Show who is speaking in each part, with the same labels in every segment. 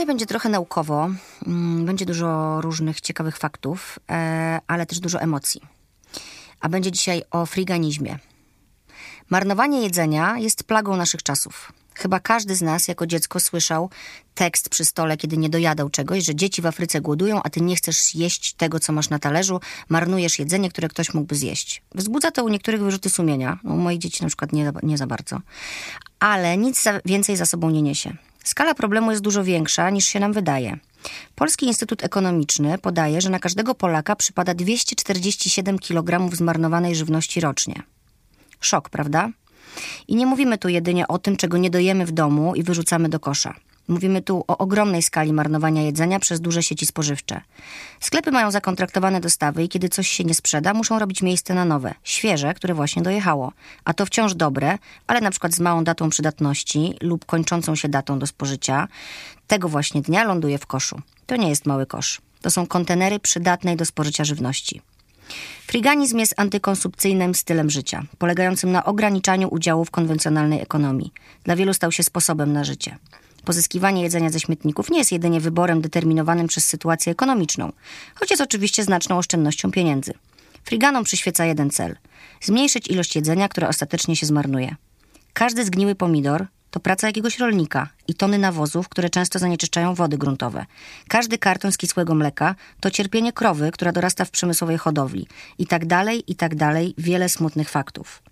Speaker 1: Dzisiaj będzie trochę naukowo, mm, będzie dużo różnych ciekawych faktów, e, ale też dużo emocji. A będzie dzisiaj o friganizmie. Marnowanie jedzenia jest plagą naszych czasów. Chyba każdy z nas jako dziecko słyszał tekst przy stole, kiedy nie dojadał czegoś, że dzieci w Afryce głodują, a ty nie chcesz jeść tego, co masz na talerzu, marnujesz jedzenie, które ktoś mógłby zjeść. Wzbudza to u niektórych wyrzuty sumienia, u moich dzieci na przykład nie, nie za bardzo, ale nic za, więcej za sobą nie niesie. Skala problemu jest dużo większa niż się nam wydaje. Polski Instytut Ekonomiczny podaje, że na każdego Polaka przypada 247 kg zmarnowanej żywności rocznie. Szok, prawda? I nie mówimy tu jedynie o tym, czego nie dojemy w domu i wyrzucamy do kosza. Mówimy tu o ogromnej skali marnowania jedzenia przez duże sieci spożywcze. Sklepy mają zakontraktowane dostawy i kiedy coś się nie sprzeda, muszą robić miejsce na nowe, świeże, które właśnie dojechało. A to wciąż dobre, ale na przykład z małą datą przydatności lub kończącą się datą do spożycia, tego właśnie dnia ląduje w koszu. To nie jest mały kosz. To są kontenery przydatnej do spożycia żywności. Friganizm jest antykonsumpcyjnym stylem życia, polegającym na ograniczaniu udziału w konwencjonalnej ekonomii. Dla wielu stał się sposobem na życie. Pozyskiwanie jedzenia ze śmietników nie jest jedynie wyborem determinowanym przez sytuację ekonomiczną, choć jest oczywiście znaczną oszczędnością pieniędzy. Friganom przyświeca jeden cel zmniejszyć ilość jedzenia, które ostatecznie się zmarnuje. Każdy zgniły pomidor to praca jakiegoś rolnika i tony nawozów, które często zanieczyszczają wody gruntowe. Każdy karton z kisłego mleka to cierpienie krowy, która dorasta w przemysłowej hodowli. I tak dalej, i tak dalej, wiele smutnych faktów.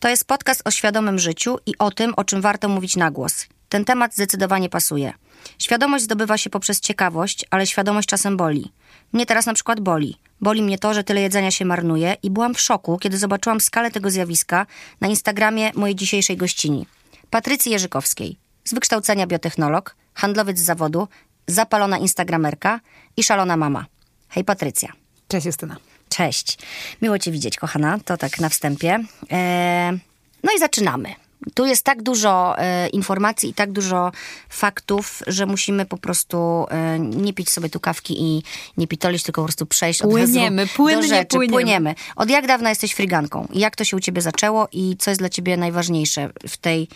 Speaker 1: To jest podcast o świadomym życiu i o tym, o czym warto mówić na głos. Ten temat zdecydowanie pasuje. Świadomość zdobywa się poprzez ciekawość, ale świadomość czasem boli. Mnie teraz na przykład boli. Boli mnie to, że tyle jedzenia się marnuje i byłam w szoku, kiedy zobaczyłam skalę tego zjawiska na Instagramie mojej dzisiejszej gościni. Patrycji Jerzykowskiej, z wykształcenia biotechnolog, handlowiec z zawodu, zapalona instagramerka i szalona mama. Hej Patrycja.
Speaker 2: Cześć Justyna.
Speaker 1: Cześć. Miło Cię widzieć, kochana. To tak na wstępie. Eee, no i zaczynamy. Tu jest tak dużo e, informacji i tak dużo faktów, że musimy po prostu e, nie pić sobie tu kawki i nie pitolić, tylko po prostu przejść od
Speaker 2: płyniemy,
Speaker 1: razu
Speaker 2: płynnie,
Speaker 1: do rzeczy.
Speaker 2: Płyniemy.
Speaker 1: płyniemy. Od jak dawna jesteś friganką? Jak to się u ciebie zaczęło i co jest dla ciebie najważniejsze w tej...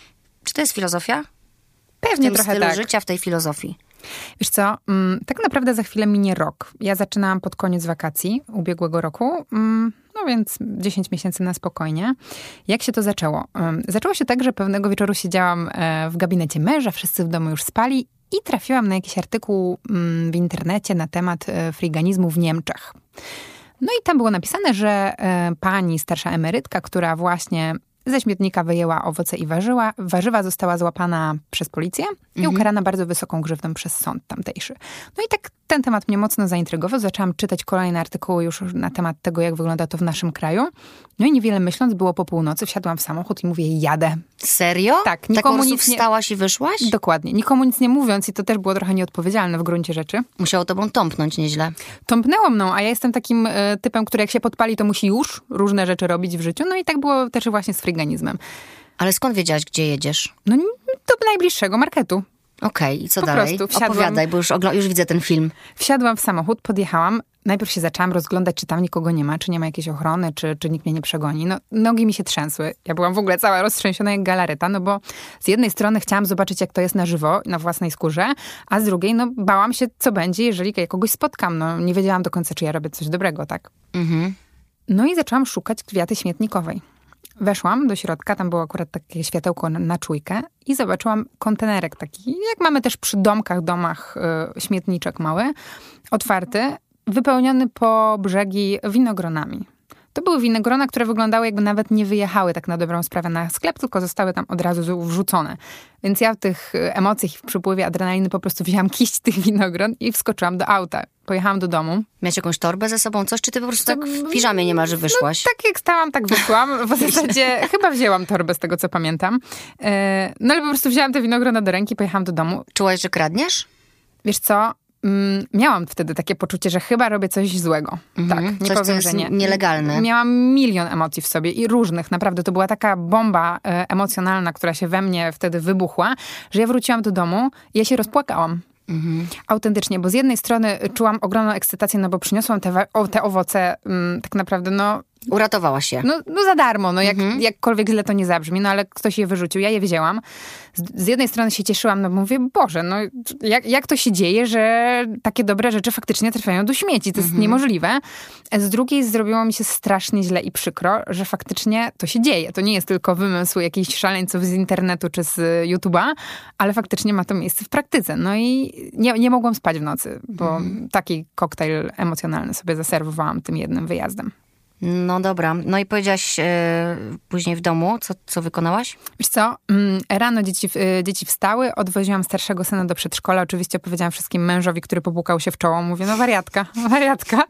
Speaker 1: Czy to jest filozofia?
Speaker 2: Pewnie
Speaker 1: w tym
Speaker 2: trochę
Speaker 1: stylu
Speaker 2: tak.
Speaker 1: życia, w tej filozofii.
Speaker 2: Wiesz co, mm, tak naprawdę za chwilę minie rok. Ja zaczynałam pod koniec wakacji ubiegłego roku, mm, no więc 10 miesięcy na spokojnie. Jak się to zaczęło? Ym, Zaczęło się tak, że pewnego wieczoru siedziałam e, w gabinecie męża, wszyscy w domu już spali i trafiłam na jakiś artykuł mm, w internecie na temat e, friganizmu w Niemczech. No i tam było napisane, że e, pani starsza emerytka, która właśnie ze śmietnika wyjęła owoce i warzywa, warzywa została złapana przez policję i ukarana bardzo wysoką grzywną przez sąd tamtejszy. No i tak ten temat mnie mocno zaintrygował. Zaczęłam czytać kolejne artykuły już na temat tego, jak wygląda to w naszym kraju. No i niewiele myśląc, było po północy, wsiadłam w samochód i mówię, jadę.
Speaker 1: Serio?
Speaker 2: Tak, nikomu nic nie-
Speaker 1: wstałaś i wyszłaś?
Speaker 2: Dokładnie. Nikomu nic nie mówiąc i to też było trochę nieodpowiedzialne w gruncie rzeczy.
Speaker 1: Musiało tobą tąpnąć nieźle.
Speaker 2: Tąpnęło mną, a ja jestem takim e, typem, który jak się podpali, to musi już różne rzeczy robić w życiu. No i tak było też właśnie z friganizmem.
Speaker 1: Ale skąd wiedziałaś, gdzie jedziesz?
Speaker 2: No do najbliższego marketu.
Speaker 1: Okej, i co
Speaker 2: Po
Speaker 1: dalej?
Speaker 2: prostu wsiadłam-
Speaker 1: Opowiadaj, bo już, ogl- już widzę ten film.
Speaker 2: Wsiadłam w samochód, podjechałam. Najpierw się zaczęłam rozglądać, czy tam nikogo nie ma, czy nie ma jakiejś ochrony, czy, czy nikt mnie nie przegoni. No, nogi mi się trzęsły. Ja byłam w ogóle cała roztrzęsiona jak galareta, no bo z jednej strony chciałam zobaczyć, jak to jest na żywo, na własnej skórze, a z drugiej, no bałam się, co będzie, jeżeli ja kogoś spotkam. No, nie wiedziałam do końca, czy ja robię coś dobrego, tak?
Speaker 1: Mhm.
Speaker 2: No i zaczęłam szukać kwiaty śmietnikowej. Weszłam do środka, tam było akurat takie światełko na, na czujkę i zobaczyłam kontenerek taki, jak mamy też przy domkach, domach, y, śmietniczek mały, otwarty, wypełniony po brzegi winogronami. To były winogrona, które wyglądały jakby nawet nie wyjechały tak na dobrą sprawę na sklep, tylko zostały tam od razu wrzucone. Więc ja w tych y, emocjach i w przypływie adrenaliny po prostu wzięłam kiść tych winogron i wskoczyłam do auta. Pojechałam do domu.
Speaker 1: Miałeś jakąś torbę ze sobą, coś, czy ty po prostu tak w piżamie niemalże wyszłaś?
Speaker 2: Tak jak stałam, tak wyszłam. W zasadzie chyba wzięłam torbę z tego, co pamiętam. E, No ale po prostu wzięłam te winogrona do ręki, pojechałam do domu.
Speaker 1: Czułaś, że kradniesz?
Speaker 2: Wiesz co? Mm, Miałam wtedy takie poczucie, że chyba robię coś złego. Tak, nie
Speaker 1: Mhm. Coś, co
Speaker 2: powiem, że nie.
Speaker 1: nielegalne.
Speaker 2: Miałam milion emocji w sobie i różnych. Naprawdę, to była taka bomba e, emocjonalna, która się we mnie wtedy wybuchła, że ja wróciłam do domu i ja się rozpłakałam.
Speaker 1: Mhm.
Speaker 2: Autentycznie, bo z jednej strony czułam ogromną ekscytację, no bo przyniosłam te, wa- o, te owoce mm, tak naprawdę, no
Speaker 1: Uratowała się.
Speaker 2: No, no za darmo, no jak, mhm. jakkolwiek źle to nie zabrzmi, no ale ktoś je wyrzucił, ja je wzięłam. Z, z jednej strony się cieszyłam, no bo mówię, Boże, no jak, jak to się dzieje, że takie dobre rzeczy faktycznie trafiają do śmieci, to jest mhm. niemożliwe. Z drugiej zrobiło mi się strasznie źle i przykro, że faktycznie to się dzieje. To nie jest tylko wymysł jakichś szaleńców z internetu czy z YouTube'a, ale faktycznie ma to miejsce w praktyce. No i nie, nie mogłam spać w nocy, bo mhm. taki koktajl emocjonalny sobie zaserwowałam tym jednym wyjazdem.
Speaker 1: No dobra. No i powiedziałaś e, później w domu, co, co wykonałaś?
Speaker 2: Wiesz co, mm, rano dzieci, e, dzieci wstały, odwoziłam starszego syna do przedszkola. Oczywiście opowiedziałam wszystkim mężowi, który popukał się w czoło. Mówię, no wariatka, wariatka.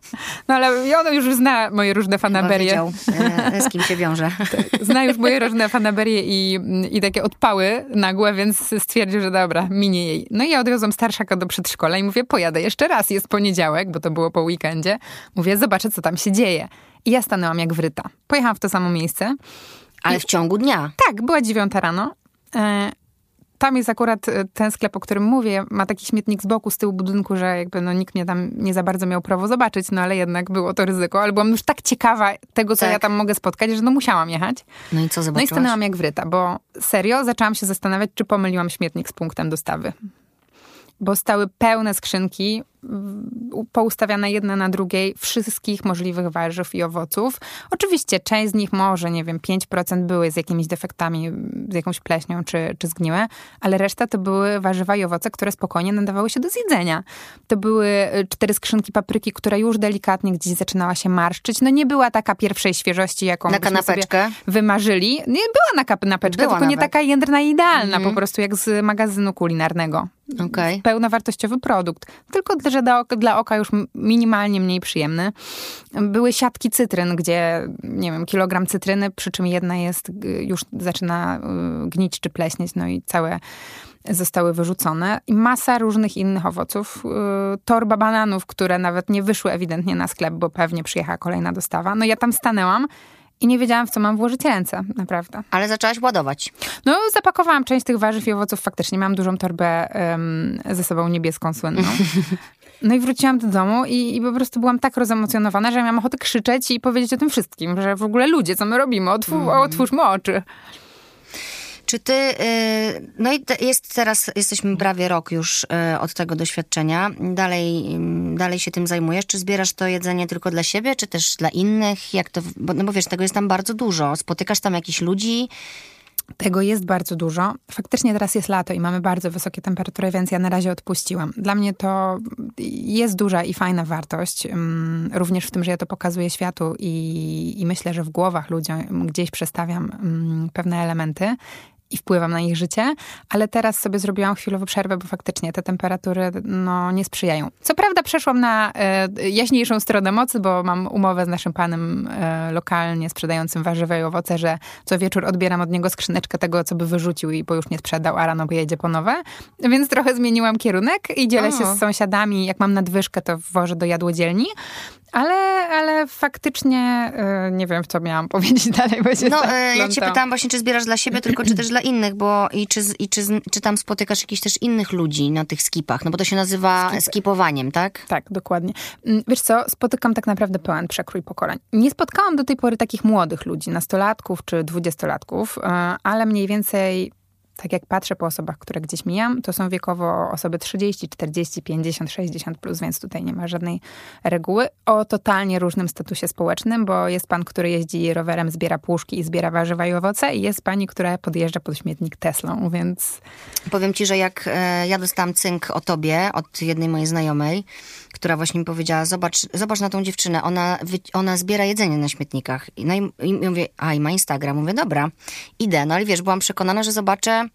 Speaker 2: No ale on już zna moje różne fanaberie. Wiedział,
Speaker 1: e, z kim się wiąże.
Speaker 2: Tak, zna już moje różne fanaberie i, i takie odpały nagłe, więc stwierdził, że dobra, minie jej. No i ja odwiozłam starszaka do przedszkola i mówię, pojadę jeszcze raz. Jest poniedziałek, bo to było po weekendzie. Mówię, zobaczę, co tam się dzieje. I ja stanęłam jak wryta. Pojechałam w to samo miejsce.
Speaker 1: Ale I... w ciągu dnia?
Speaker 2: Tak, była dziewiąta rano. E, tam jest akurat e, ten sklep, o którym mówię, ma taki śmietnik z boku, z tyłu budynku, że jakby no, nikt mnie tam nie za bardzo miał prawo zobaczyć, no ale jednak było to ryzyko. Ale byłam już tak ciekawa tego, co tak. ja tam mogę spotkać, że no musiałam jechać.
Speaker 1: No i co zobaczyłaś?
Speaker 2: No i stanęłam jak wryta, bo serio zaczęłam się zastanawiać, czy pomyliłam śmietnik z punktem dostawy bo stały pełne skrzynki poustawiane jedna na drugiej wszystkich możliwych warzyw i owoców. Oczywiście część z nich może, nie wiem, 5% były z jakimiś defektami, z jakąś pleśnią czy, czy zgniłe, ale reszta to były warzywa i owoce, które spokojnie nadawały się do zjedzenia. To były y, cztery skrzynki papryki, która już delikatnie gdzieś zaczynała się marszczyć. No nie była taka pierwszej świeżości, jaką
Speaker 1: na kanapeczkę
Speaker 2: wymarzyli. Nie była na kanapeczkę, tylko nawet. nie taka jędrna idealna, mm. po prostu jak z magazynu kulinarnego.
Speaker 1: Okay.
Speaker 2: Pełnowartościowy produkt. Tylko że dla, dla oka już minimalnie mniej przyjemny. Były siatki cytryn, gdzie, nie wiem, kilogram cytryny, przy czym jedna jest, y, już zaczyna y, gnić czy pleśnieć, no i całe zostały wyrzucone. I masa różnych innych owoców. Y, torba bananów, które nawet nie wyszły ewidentnie na sklep, bo pewnie przyjechała kolejna dostawa. No ja tam stanęłam i nie wiedziałam, w co mam włożyć ręce, naprawdę.
Speaker 1: Ale zaczęłaś ładować.
Speaker 2: No, zapakowałam część tych warzyw i owoców. Faktycznie miałam dużą torbę um, ze sobą niebieską, słynną. No i wróciłam do domu i, i, po prostu byłam tak rozemocjonowana, że miałam ochotę krzyczeć i powiedzieć o tym wszystkim, że w ogóle ludzie, co my robimy, Otwór, mm. otwórzmy oczy.
Speaker 1: Czy ty, y, no i jest teraz, jesteśmy prawie rok już y, od tego doświadczenia, dalej, mm, dalej się tym zajmujesz, czy zbierasz to jedzenie tylko dla siebie, czy też dla innych, jak to, no bo wiesz, tego jest tam bardzo dużo, spotykasz tam jakichś ludzi,
Speaker 2: tego jest bardzo dużo. Faktycznie teraz jest lato i mamy bardzo wysokie temperatury, więc ja na razie odpuściłam. Dla mnie to jest duża i fajna wartość, mm, również w tym, że ja to pokazuję światu i, i myślę, że w głowach ludzi gdzieś przestawiam mm, pewne elementy i wpływam na ich życie, ale teraz sobie zrobiłam chwilową przerwę, bo faktycznie te temperatury no, nie sprzyjają. Co prawda przeszłam na e, jaśniejszą stronę mocy, bo mam umowę z naszym panem e, lokalnie sprzedającym warzywa i owoce, że co wieczór odbieram od niego skrzyneczkę tego, co by wyrzucił i bo już nie sprzedał, a rano pojedzie po nowe. Więc trochę zmieniłam kierunek i dzielę o. się z sąsiadami. Jak mam nadwyżkę, to wożę do jadłodzielni. Ale, ale faktycznie yy, nie wiem, co miałam powiedzieć dalej, bo się
Speaker 1: No, yy, ja cię pytałam właśnie, czy zbierasz dla siebie, tylko czy też dla innych, bo i czy, i czy, czy tam spotykasz jakichś też innych ludzi na tych skipach, no bo to się nazywa Skipy. skipowaniem, tak?
Speaker 2: Tak, dokładnie. Mm, wiesz co, spotykam tak naprawdę pełen przekrój pokoleń. Nie spotkałam do tej pory takich młodych ludzi, nastolatków czy dwudziestolatków, yy, ale mniej więcej tak jak patrzę po osobach, które gdzieś mijam, to są wiekowo osoby 30, 40, 50, 60 plus, więc tutaj nie ma żadnej reguły. O totalnie różnym statusie społecznym, bo jest pan, który jeździ rowerem, zbiera puszki i zbiera warzywa i owoce i jest pani, która podjeżdża pod śmietnik Teslą, więc...
Speaker 1: Powiem ci, że jak e, ja dostałam cynk o tobie od jednej mojej znajomej, która właśnie mi powiedziała, zobacz, zobacz na tą dziewczynę, ona, ona zbiera jedzenie na śmietnikach. No i, i mówię, a i ma Instagram. Mówię, dobra, idę. No ale wiesz, byłam przekonana, że zobaczę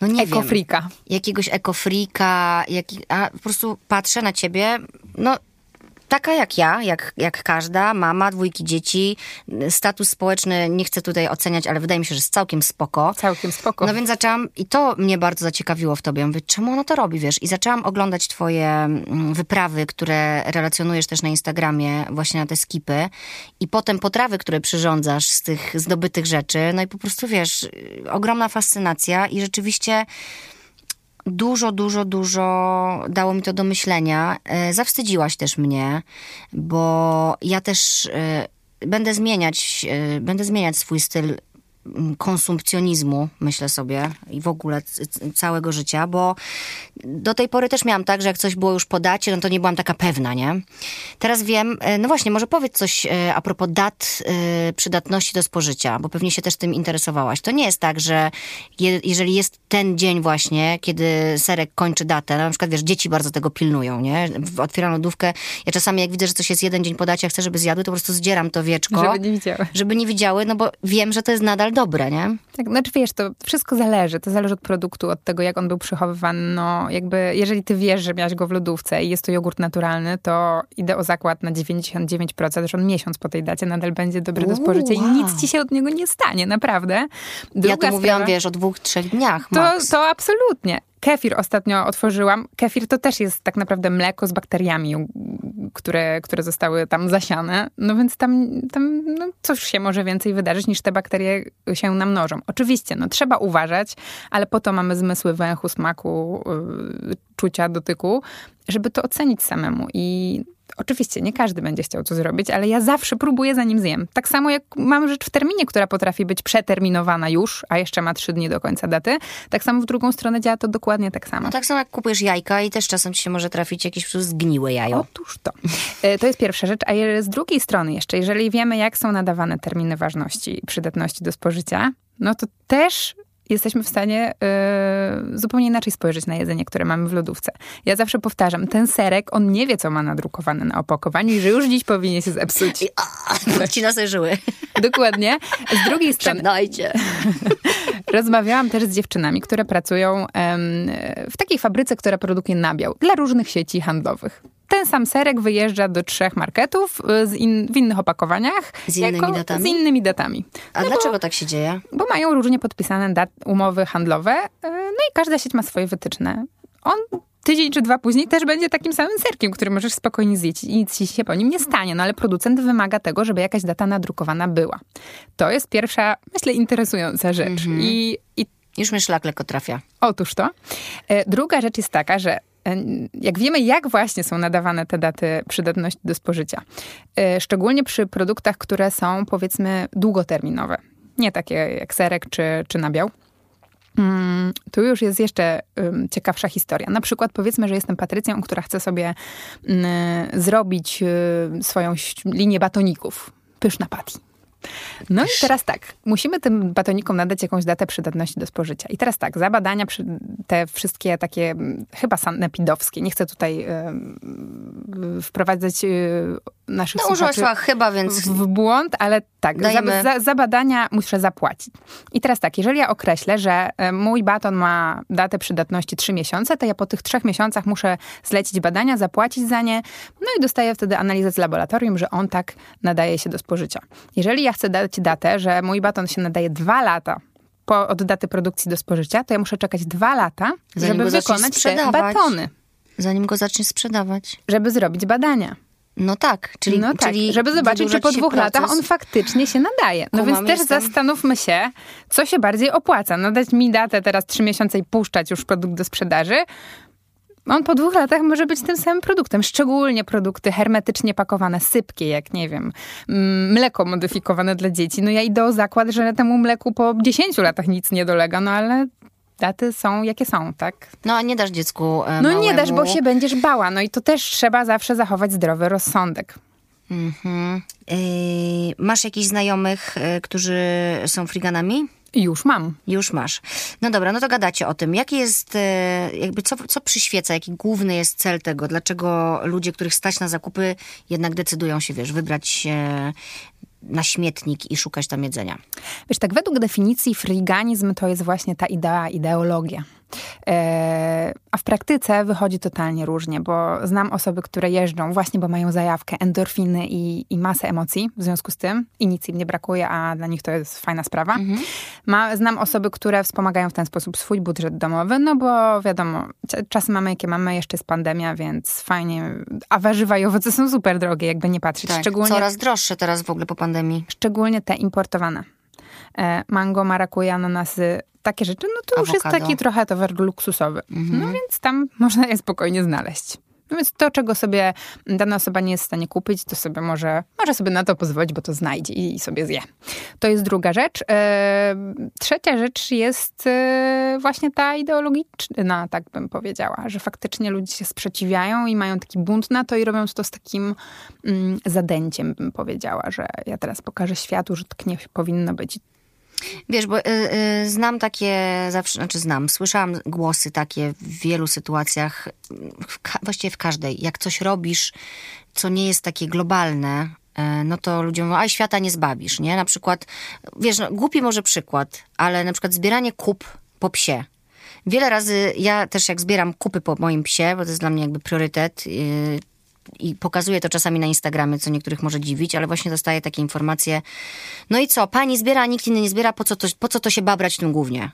Speaker 1: no nie
Speaker 2: ekofrika.
Speaker 1: wiem, jakiegoś ekofrika, jak, a po prostu patrzę na ciebie, no taka jak ja, jak, jak każda, mama, dwójki dzieci, status społeczny nie chcę tutaj oceniać, ale wydaje mi się, że jest całkiem spoko.
Speaker 2: Całkiem spoko.
Speaker 1: No więc zaczęłam, i to mnie bardzo zaciekawiło w tobie, mówię, czemu ona to robi, wiesz? I zaczęłam oglądać twoje mm, wyprawy, które relacjonujesz też na Instagramie, właśnie na te skipy i potem potrawy, które przyrządzasz z tych zdobytych rzeczy, no i po prostu, wiesz, ogromna fascynacja i rzeczywiście dużo, dużo, dużo dało mi to do myślenia. E, zawstydziłaś też mnie, bo ja też e, będę zmieniać, e, będę zmieniać swój styl konsumpcjonizmu, myślę sobie, i w ogóle całego życia, bo do tej pory też miałam tak, że jak coś było już po dacie, no to nie byłam taka pewna, nie? Teraz wiem, e, no właśnie, może powiedz coś e, a propos dat e, przydatności do spożycia, bo pewnie się też tym interesowałaś. To nie jest tak, że je, jeżeli jest ten dzień właśnie, kiedy serek kończy datę, na przykład wiesz, dzieci bardzo tego pilnują, nie? Otwieram lodówkę, ja czasami jak widzę, że coś jest jeden dzień po dacie, a chcę, żeby zjadły, to po prostu zdzieram to wieczko.
Speaker 2: Żeby nie widziały.
Speaker 1: Żeby nie widziały, no bo wiem, że to jest nadal dobre, nie?
Speaker 2: Tak, znaczy wiesz, to wszystko zależy. To zależy od produktu, od tego, jak on był przechowywany. No, jakby, jeżeli ty wiesz, że miałeś go w lodówce i jest to jogurt naturalny, to idę o zakład na 99%, że on miesiąc po tej dacie nadal będzie dobry do
Speaker 1: Uuu,
Speaker 2: spożycia i
Speaker 1: wow.
Speaker 2: nic ci się od niego nie stanie, naprawdę. Druga
Speaker 1: ja tu mówiłam,
Speaker 2: sprawa-
Speaker 1: wiesz, o dwóch, trzech dniach
Speaker 2: to,
Speaker 1: max.
Speaker 2: to absolutnie. Kefir ostatnio otworzyłam. Kefir to też jest tak naprawdę mleko z bakteriami, które, które zostały tam zasiane. No więc tam, tam no, cóż się może więcej wydarzyć, niż te bakterie się namnożą. Oczywiście, no trzeba uważać, ale po to mamy zmysły węchu, smaku, yy, czucia, dotyku, żeby to ocenić samemu. I Oczywiście, nie każdy będzie chciał to zrobić, ale ja zawsze próbuję zanim zjem. Tak samo jak mam rzecz w terminie, która potrafi być przeterminowana już, a jeszcze ma trzy dni do końca daty, tak samo w drugą stronę działa to dokładnie tak samo.
Speaker 1: No tak samo jak kupujesz jajka i też czasem ci się może trafić jakieś zgniłe jajo.
Speaker 2: Otóż to. E, To jest pierwsza rzecz. A z drugiej strony jeszcze, jeżeli wiemy, jak są nadawane terminy ważności i przydatności do spożycia, no to też jesteśmy w stanie e, zupełnie inaczej spojrzeć na jedzenie, które mamy w lodówce. Ja zawsze powtarzam, ten serek, on nie wie, co ma nadrukowane na opakowaniu i że już dziś powinien się zepsuć.
Speaker 1: Odcina sobie żyły.
Speaker 2: Dokładnie. Z drugiej strony,
Speaker 1: Żegnajcie.
Speaker 2: Rozmawiałam też z dziewczynami, które pracują w takiej fabryce, która produkuje nabiał dla różnych sieci handlowych. Ten sam serek wyjeżdża do trzech marketów y, z in, w innych opakowaniach.
Speaker 1: Z innymi datami?
Speaker 2: Z innymi datami.
Speaker 1: A dlaczego tak się dzieje?
Speaker 2: Bo mają różnie podpisane dat, umowy handlowe, y, no i każda sieć ma swoje wytyczne. On tydzień czy dwa później też będzie takim samym serkiem, który możesz spokojnie zjeść i nic ci się po nim nie stanie. No ale producent wymaga tego, żeby jakaś data nadrukowana była. To jest pierwsza, myślę, interesująca rzecz.
Speaker 1: Mhm.
Speaker 2: I, I
Speaker 1: Już mnie szlak lekko trafia.
Speaker 2: Otóż to. E, Druga rzecz jest taka, że e, jak wiemy, jak właśnie są nadawane te daty przydatności do spożycia, e, szczególnie przy produktach, które są powiedzmy długoterminowe, nie takie jak serek czy, czy nabiał, Mm, Tu już jest jeszcze ciekawsza historia. Na przykład powiedzmy, że jestem Patrycją, która chce sobie y, zrobić y, swoją linię batoników. Pyszna patty. No i teraz tak, musimy tym batonikom nadać jakąś datę przydatności do spożycia. I teraz tak, za badania, te wszystkie takie mm, chyba sanepidowskie, nie chcę tutaj y, wprowadzać y, naszych
Speaker 1: No użyłaś
Speaker 2: słuchaczy
Speaker 1: chyba, więc
Speaker 2: w błąd, ale tak, za, za, za badania muszę zapłacić. I teraz tak, jeżeli ja określę, że e, mój baton ma datę przydatności 3 miesiące, to ja po tych trzech miesiącach muszę zlecić badania, zapłacić za nie, no i dostaję wtedy analizę z laboratorium, że on tak nadaje się do spożycia. Jeżeli ja chcę dać datę, że mój baton się nadaje dwa lata po, od daty produkcji do spożycia, to ja muszę czekać dwa lata,
Speaker 1: Zanim
Speaker 2: żeby wykonać te batony,
Speaker 1: zanim go zaczniesz sprzedawać.
Speaker 2: żeby zrobić badania.
Speaker 1: No tak, czyli,
Speaker 2: no tak,
Speaker 1: czyli
Speaker 2: żeby zobaczyć, czy po dwóch latach on faktycznie się nadaje. No więc też
Speaker 1: jestem.
Speaker 2: zastanówmy się, co się bardziej opłaca. Nadać mi datę teraz trzy miesiące i puszczać już produkt do sprzedaży. On po dwóch latach może być tym samym produktem. Szczególnie produkty hermetycznie pakowane, sypkie, jak nie wiem, mm, mleko modyfikowane dla dzieci. No ja idę o zakład, że temu mleku po 10 latach nic nie dolega, no ale daty są jakie są, tak?
Speaker 1: No a nie dasz dziecku e,
Speaker 2: No
Speaker 1: małemu...
Speaker 2: nie dasz, bo się będziesz bała. No i to też trzeba zawsze zachować zdrowy rozsądek.
Speaker 1: Mhm. Yy, masz jakichś znajomych, yy, którzy są friganami?
Speaker 2: Już mam.
Speaker 1: Już masz. No dobra, no to gadacie o tym. Jaki jest, e, jakby co, co przyświeca, jaki główny jest cel tego? Dlaczego ludzie, których stać na zakupy, jednak decydują się, wiesz, wybrać na śmietnik i szukać tam jedzenia?
Speaker 2: Wiesz, tak według definicji friganizm to jest właśnie ta idea, ideologia. E, a w praktyce wychodzi totalnie różnie, bo znam osoby, które jeżdżą właśnie, bo mają zajawkę, endorfiny i, i masę emocji w związku z tym i nic im nie brakuje, a dla nich to jest fajna sprawa. Ma, znam osoby, które wspomagają w ten sposób swój budżet domowy, no bo wiadomo, czasy mamy jakie mamy, jeszcze jest pandemia, więc fajnie, a warzywa i owoce są super drogie, jakby nie patrzeć. Szczególnie
Speaker 1: Tak, Coraz droższe teraz w ogóle po pandemii.
Speaker 2: szczególnie te importowane. E, Mango, marakuja, ananasy, takie rzeczy, no to już jest
Speaker 1: Awokado.
Speaker 2: taki trochę towar luksusowy. No więc tam można je spokojnie znaleźć. No więc to, czego sobie dana osoba nie jest w stanie kupić, to sobie może, może sobie na to pozwolić, bo to znajdzie i sobie zje. To jest druga rzecz. E, trzecia rzecz jest e, właśnie ta ideologiczna, tak bym powiedziała, że faktycznie ludzie się sprzeciwiają i mają taki bunt na to i robią to z takim mm, zadęciem, bym powiedziała, że ja teraz pokażę światu, że tak nie powinno być.
Speaker 1: Wiesz, bo y, y, znam takie, zawsze, znaczy znam, słyszałam głosy takie w wielu sytuacjach, w właściwie w każdej. Jak coś robisz, co nie jest takie globalne, y, no to ludzie mówią, a świata nie zbawisz, nie? Na przykład, wiesz, no, głupi może przykład, ale na przykład zbieranie kup po psie. Wiele razy ja też jak zbieram kupy po moim psie, bo to jest dla mnie jakby priorytet, y, i pokazuję to czasami na Instagramie, co niektórych może dziwić, ale właśnie dostaję takie informacje. No i co, pani zbiera, a nikt inny nie zbiera, po co to, po co to się babrać tym głównie?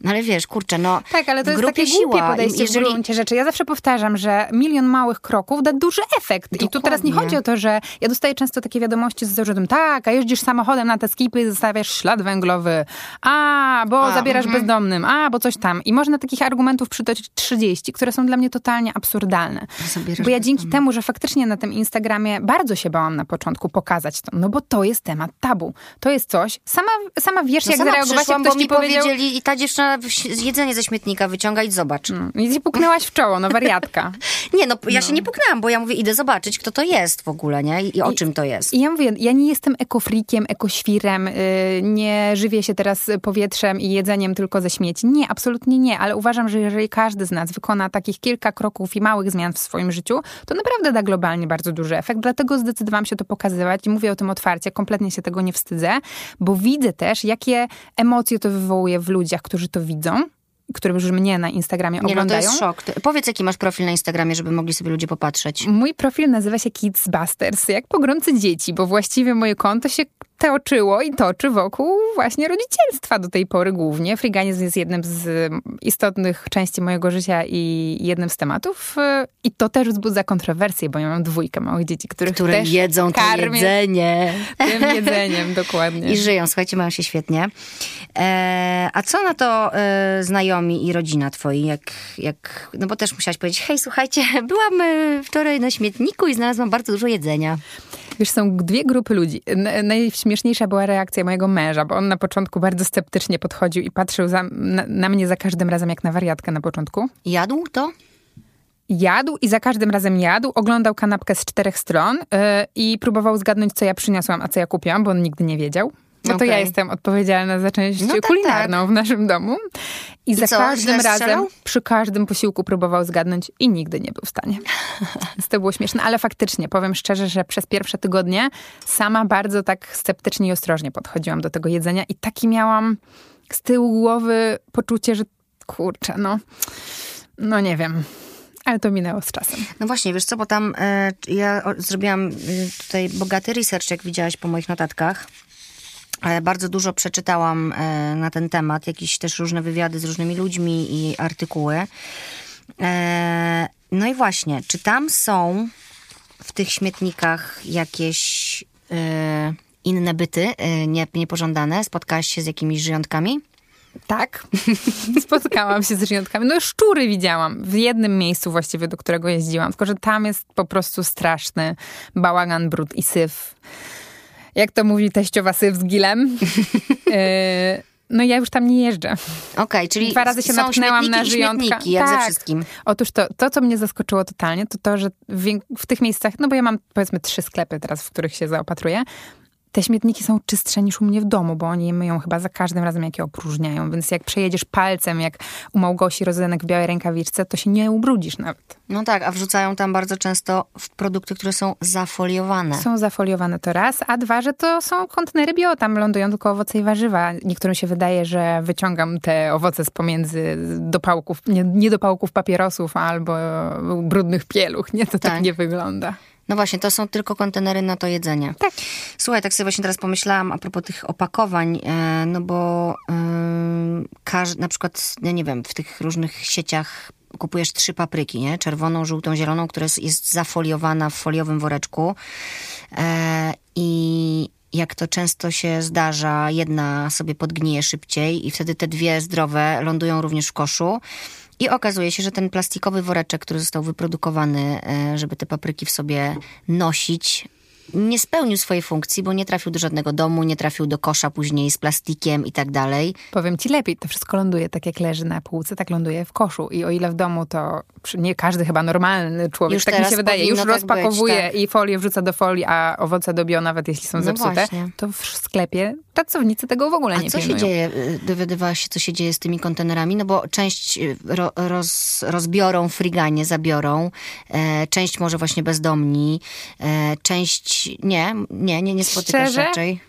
Speaker 1: No ale wiesz, kurczę, no
Speaker 2: Tak, ale to jest takie siła. głupie podejście Jeżeli... w gruncie rzeczy. Ja zawsze powtarzam, że milion małych kroków da duży efekt. Dokładnie. I tu teraz nie chodzi o to, że ja dostaję często takie wiadomości z zarzutem, tak, a jeździsz samochodem na te skipy i zostawiasz ślad węglowy. A, bo a, zabierasz mm bezdomnym. A, bo coś tam. I można takich argumentów przytoczyć 30, które są dla mnie totalnie absurdalne. Zabierasz bo ja dzięki temu, że faktycznie na tym Instagramie bardzo się bałam na początku pokazać to, no bo to jest temat tabu. To jest coś, sama, sama wiesz, no jak sama zareagować, jak ktoś
Speaker 1: bo mi powiedział... powiedzieli i ta dziewczyna jedzenie ze śmietnika wyciąga i zobacz. Mm.
Speaker 2: I ci puknęłaś w czoło, no wariatka.
Speaker 1: nie, no ja no. się nie puknęłam, bo ja mówię, idę zobaczyć, kto to jest w ogóle, nie? I, i o I, czym to jest.
Speaker 2: I ja mówię, ja nie jestem ekofrikiem, ekoświrem, yy, nie żywię się teraz powietrzem i jedzeniem tylko ze śmieci. Nie, absolutnie nie, ale uważam, że jeżeli każdy z nas wykona takich kilka kroków i małych zmian w swoim życiu, to naprawdę da globalnie bardzo duży efekt. Dlatego zdecydowałam się to pokazywać i mówię o tym otwarcie, kompletnie się tego nie wstydzę, bo widzę też, jakie emocje to wywołuje w ludziach, którzy to widzą które już mnie na Instagramie nie, oglądają.
Speaker 1: No to jest szok. Powiedz, jaki masz profil na Instagramie, żeby mogli sobie ludzie popatrzeć.
Speaker 2: Mój profil nazywa się Kids Busters, jak pogromcy dzieci, bo właściwie moje konto się toczyło i toczy wokół właśnie rodzicielstwa do tej pory głównie. Friganizm jest jednym z istotnych części mojego życia i jednym z tematów. I to też wzbudza kontrowersje, bo ja mam dwójkę małych dzieci, których
Speaker 1: Które
Speaker 2: też
Speaker 1: jedzą to jedzenie.
Speaker 2: Tym jedzeniem, dokładnie.
Speaker 1: I żyją, słuchajcie, mają się świetnie. E, a co na to e, znajomi i rodzina twoi? Jak, jak, no bo też musiałaś powiedzieć, hej, słuchajcie, byłam e, wczoraj na śmietniku i znalazłam bardzo dużo jedzenia.
Speaker 2: Wiesz, są dwie grupy ludzi. Najśmieszniejsza była reakcja mojego męża, bo on na początku bardzo sceptycznie podchodził i patrzył za, na, na mnie za każdym razem jak na wariatkę na początku.
Speaker 1: Jadł to?
Speaker 2: jadł i za każdym razem jadł, oglądał kanapkę z czterech stron yy, i próbował zgadnąć, co ja przyniosłam, a co ja kupiłam, bo on nigdy nie wiedział. Bo okay. to ja jestem odpowiedzialna za część no tak, kulinarną tak. w naszym domu. I, I za co, każdym razem, przy każdym posiłku próbował zgadnąć i nigdy nie był w stanie. Więc to było śmieszne, ale faktycznie, powiem szczerze, że przez pierwsze tygodnie sama bardzo tak sceptycznie i ostrożnie podchodziłam do tego jedzenia i taki miałam z tyłu głowy poczucie, że kurczę, no, no nie wiem. Ale to minęło z czasem.
Speaker 1: No właśnie, wiesz co, bo tam e, ja zrobiłam e, tutaj bogaty research, jak widziałaś po moich notatkach. E, bardzo dużo przeczytałam e, na ten temat, jakieś też różne wywiady z różnymi ludźmi i artykuły. E, no i właśnie, czy tam są w tych śmietnikach jakieś inne byty nie, niepożądane? Spotkałaś się z jakimiś żyjątkami?
Speaker 2: Tak, spotkałam się z żyjątkami. No szczury widziałam w jednym miejscu właściwie, do którego jeździłam, tylko że tam jest po prostu straszny bałagan, brud i syf jak to mówi teściowa syf z gilem. E, no ja już tam nie jeżdżę.
Speaker 1: Okej, okay, czyli
Speaker 2: Dwa razy się natknęłam na żyjątka.
Speaker 1: jak tak. ze wszystkim.
Speaker 2: Otóż to, to, co mnie zaskoczyło totalnie, to to, że w, w, tych miejscach, no bo ja mam powiedzmy trzy sklepy teraz, w których się zaopatruję, te śmietniki są czystsze niż u mnie w domu, bo oni myją chyba za każdym razem, jak je opróżniają. Więc jak przejedziesz palcem, jak u Małgosi Rozenek w białej rękawiczce, to się nie ubrudzisz nawet.
Speaker 1: No tak, a wrzucają tam bardzo często w produkty, które są zafoliowane.
Speaker 2: Są zafoliowane to raz, a dwa, że to są kontenery bio, tam lądują tylko owoce i warzywa. Niektórym się wydaje, że wyciągam te owoce z pomiędzy dopałków, nie, nie dopałków papierosów albo brudnych pieluch. Nie, to tak, tak nie wygląda.
Speaker 1: No właśnie, to są tylko kontenery na to jedzenie.
Speaker 2: Tak.
Speaker 1: Słuchaj, tak sobie właśnie teraz pomyślałam a propos tych opakowań, e, no bo yy, na przykład, ja nie wiem, w tych różnych sieciach kupujesz trzy papryki, nie? Czerwoną, żółtą, zieloną, która jest zafoliowana w foliowym woreczku. E, I jak to często się zdarza, jedna sobie podgnije szybciej i wtedy te dwie zdrowe lądują również w koszu I okazuje się, że ten plastikowy woreczek, który został wyprodukowany, e, żeby te papryki w sobie nosić, nie spełnił swojej funkcji, bo nie trafił do żadnego domu, nie trafił do kosza później z plastikiem i tak dalej.
Speaker 2: Powiem ci lepiej, to wszystko ląduje tak jak leży na półce, tak ląduje w koszu. I o ile w domu to nie każdy chyba normalny człowiek, już tak mi się wydaje, już tak rozpakowuje być, tak. i folię wrzuca do folii, a owoce dobio nawet jeśli są no zepsute, właśnie. to w sklepie pracownicy tego w ogóle
Speaker 1: a
Speaker 2: nie
Speaker 1: co
Speaker 2: pilnują.
Speaker 1: się dzieje? Dowiadywałaś się, co się dzieje z tymi kontenerami? No bo część y, ro, roz, rozbiorą friganie, zabiorą, e, część może właśnie bezdomni, e, część nie, nie, nie, nie spotykasz
Speaker 2: Szczerze?
Speaker 1: raczej.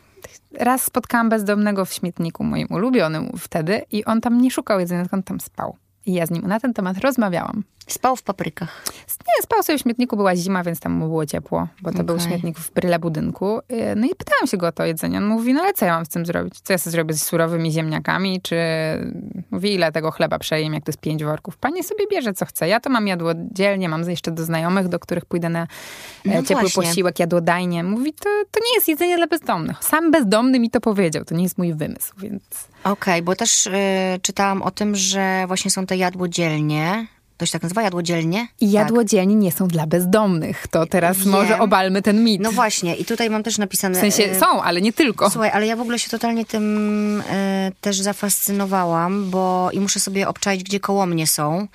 Speaker 2: Raz spotkałam bezdomnego w śmietniku moim ulubionym wtedy i on tam nie szukał jedzenia, tylko on tam spał. I ja z nim na ten temat rozmawiałam.
Speaker 1: Spał w paprykach.
Speaker 2: Nie, spał sobie w śmietniku, była zima, więc tam mu było ciepło, bo to okay. był śmietnik w bryle budynku. Y, no i pytałam się go o to jedzenie. On mówi, no ale co ja mam z tym zrobić? Co ja sobie zrobię z surowymi ziemniakami? Czy mówi, ile tego chleba przejem, jak to jest pięć worków? Pani sobie bierze, co chce. Ja to mam jadłodzielnie, mam jeszcze do znajomych, do których pójdę na e, no ciepły właśnie. posiłek, jadłodajnie. Mówi, to, to nie jest jedzenie dla bezdomnych. Sam bezdomny mi to powiedział, to nie jest mój wymysł, więc...
Speaker 1: Okej, okay, bo też y, czytałam o tym, że właśnie są te jadłodzielnie, to się tak nazywa, jadłodzielnie?
Speaker 2: I jadłodzielnie tak. nie są dla bezdomnych. To teraz Wiem. może obalmy ten mit.
Speaker 1: No właśnie, i tutaj mam też napisane...
Speaker 2: W sensie e, są, ale nie tylko.
Speaker 1: Słuchaj, ale ja w ogóle się totalnie tym e, też zafascynowałam, bo i muszę sobie obczaić, gdzie koło mnie są,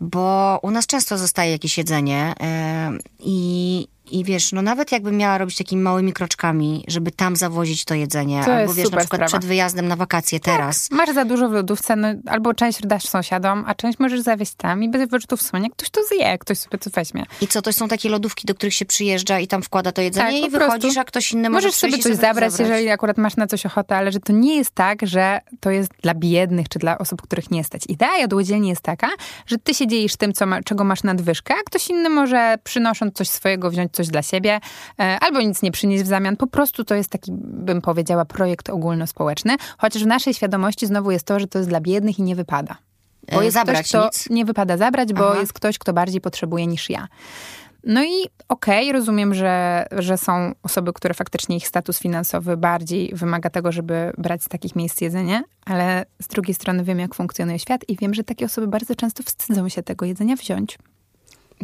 Speaker 1: bo u nas często zostaje jakieś jedzenie e, i i wiesz, no nawet jakbym miała robić takimi małymi kroczkami, żeby tam zawozić to jedzenie,
Speaker 2: to
Speaker 1: albo wiesz, na przykład
Speaker 2: sprawa.
Speaker 1: przed wyjazdem na wakacje tak. teraz.
Speaker 2: Masz za dużo w lodówce, no, albo część dasz sąsiadom, a część możesz zawieźć tam i bez wyrzutów sumienia ktoś to zje, ktoś sobie to weźmie.
Speaker 1: I co, to są takie lodówki, do których się przyjeżdża i tam wkłada to jedzenie tak, i wychodzisz, a ktoś inny może
Speaker 2: Możesz sobie coś zabrać, zabrać, jeżeli akurat masz na coś ochotę, ale że to nie jest tak, że to jest dla biednych, czy dla osób, których nie stać. Idea jadłodzielni jest taka, że ty się dzielisz tym, co ma, czego masz nadwyżkę, a ktoś inny może przynosząc coś swojego, wziąć coś dla siebie, E, albo nic nie przynieść w zamian. Po prostu to jest taki, bym powiedziała, projekt ogólnospołeczny, chociaż w naszej świadomości znowu jest to, że to jest dla biednych i nie wypada.
Speaker 1: Bo e, jest zabrać
Speaker 2: ktoś,
Speaker 1: nic.
Speaker 2: nie wypada zabrać, bo Aha. jest ktoś, kto bardziej potrzebuje niż ja. No i okej, okay, rozumiem, że, że są osoby, które faktycznie ich status finansowy bardziej wymaga tego, żeby brać z takich miejsc jedzenie, ale z drugiej strony wiem, jak funkcjonuje świat i wiem, że takie osoby bardzo często wstydzą się tego jedzenia wziąć.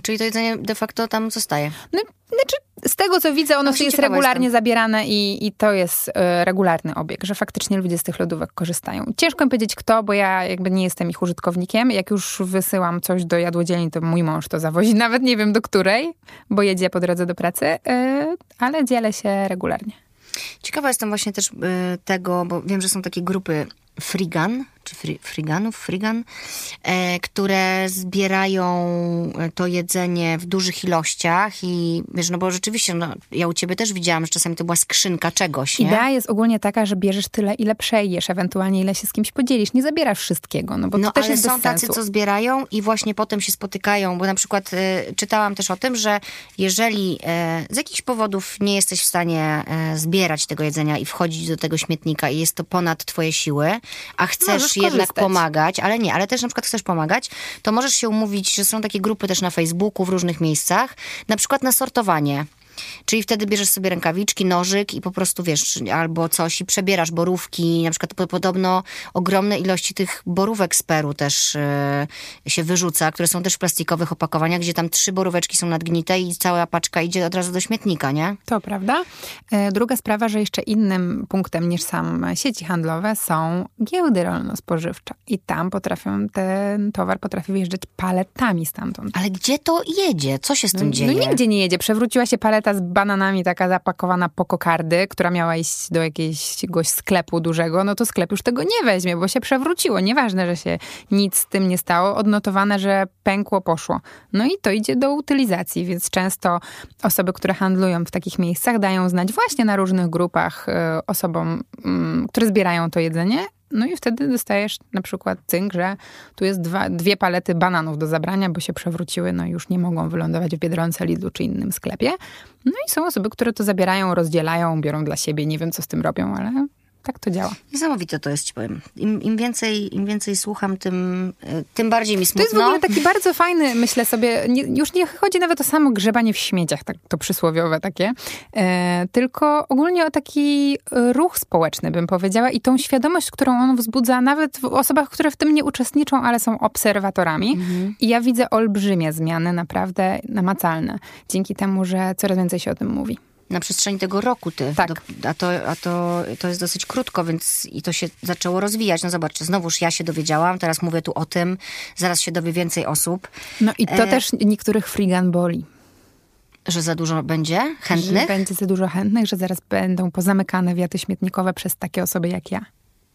Speaker 1: Czyli to jedzenie de facto tam zostaje.
Speaker 2: No, znaczy, z tego co widzę, ono no, jest regularnie jestem. zabierane i, i to jest y, regularny obieg, że faktycznie ludzie z tych lodówek korzystają. Ciężko mi powiedzieć kto, bo ja jakby nie jestem ich użytkownikiem. Jak już wysyłam coś do jadłodzielni, to mój mąż to zawozi. Nawet nie wiem do której, bo jedzie po drodze do pracy, y, ale dzielę się regularnie.
Speaker 1: Ciekawa jestem właśnie też y, tego, bo wiem, że są takie grupy Frigan, czy fri, Friganów, Frigan, e, które zbierają e, to jedzenie w dużych ilościach i wiesz, no bo rzeczywiście, no, ja u ciebie też widziałam, że czasami to była skrzynka czegoś, nie?
Speaker 2: Idea jest ogólnie taka, że bierzesz tyle, ile przejesz, ewentualnie ile się z kimś podzielisz. Nie zabierasz wszystkiego, no bo no, to też ale jest
Speaker 1: są tacy, co zbierają i właśnie potem się spotykają, bo na przykład y, czytałam też o tym, że jeżeli y, z jakichś powodów nie jesteś w stanie y, zbierać tego jedzenia i wchodzić do tego śmietnika i jest to ponad twoje siły, a chcesz jednak pomagać, ale nie, ale też na przykład chcesz pomagać, to możesz się umówić, że są takie grupy też na Facebooku, w różnych miejscach, na przykład na sortowanie. Czyli wtedy bierzesz sobie rękawiczki, nożyk i po prostu wiesz, albo coś i przebierasz borówki. Na przykład podobno ogromne ilości tych borówek z Peru też yy, się wyrzuca, które są też w plastikowych opakowaniach, gdzie tam trzy boróweczki są nadgnite i cała paczka idzie od razu do śmietnika, nie?
Speaker 2: To prawda. E, druga sprawa, że jeszcze innym punktem niż sam sieci handlowe są giełdy rolno-spożywcze. I tam potrafią, ten towar potrafi wjeżdżać paletami stamtąd.
Speaker 1: Ale gdzie to jedzie? Co się z tym no, dzieje?
Speaker 2: No nigdzie nie jedzie. Przewróciła się paleta z bananami taka zapakowana po kokardy, która miała iść do jakiegoś sklepu dużego, no to sklep już tego nie weźmie, bo się przewróciło. Nieważne, że się nic z tym nie stało, odnotowane, że pękło, poszło. No i to idzie do utylizacji, więc często osoby, które handlują w takich miejscach, dają znać właśnie na różnych grupach y, osobom, y, które zbierają to jedzenie, no i wtedy dostajesz na przykład cynk, że tu jest dwa, dwie palety bananów do zabrania, bo się przewróciły, no i już nie mogą wylądować w Biedronce, Lidlu czy innym sklepie. No i są osoby, które to zabierają, rozdzielają, biorą dla siebie, nie wiem co z tym robią, ale tak to działa.
Speaker 1: Niesamowite to jest, ci powiem. Im, im, więcej, Im więcej słucham, tym, y, tym bardziej mi smutno.
Speaker 2: To jest w ogóle taki bardzo fajny, myślę sobie, nie, już nie chodzi nawet o samo grzebanie w śmieciach, tak, to przysłowiowe takie, e, tylko ogólnie o taki ruch społeczny, bym powiedziała, i tą świadomość, którą on wzbudza nawet w osobach, które w tym nie uczestniczą, ale są obserwatorami. Mhm. I ja widzę olbrzymie zmiany, naprawdę namacalne, dzięki temu, że coraz więcej się o tym mówi
Speaker 1: na przestrzeni tego roku ty.
Speaker 2: Tak.
Speaker 1: Do, a to, a to, to jest dosyć krótko, więc i to się zaczęło rozwijać. No zobaczcie, znowuż ja się dowiedziałam, teraz mówię tu o tym, zaraz się dowie więcej osób.
Speaker 2: No i to e... też niektórych frigan boli.
Speaker 1: Że za dużo będzie chętnych? Że
Speaker 2: będzie za dużo chętnych, że zaraz będą pozamykane wiaty śmietnikowe przez takie osoby jak ja.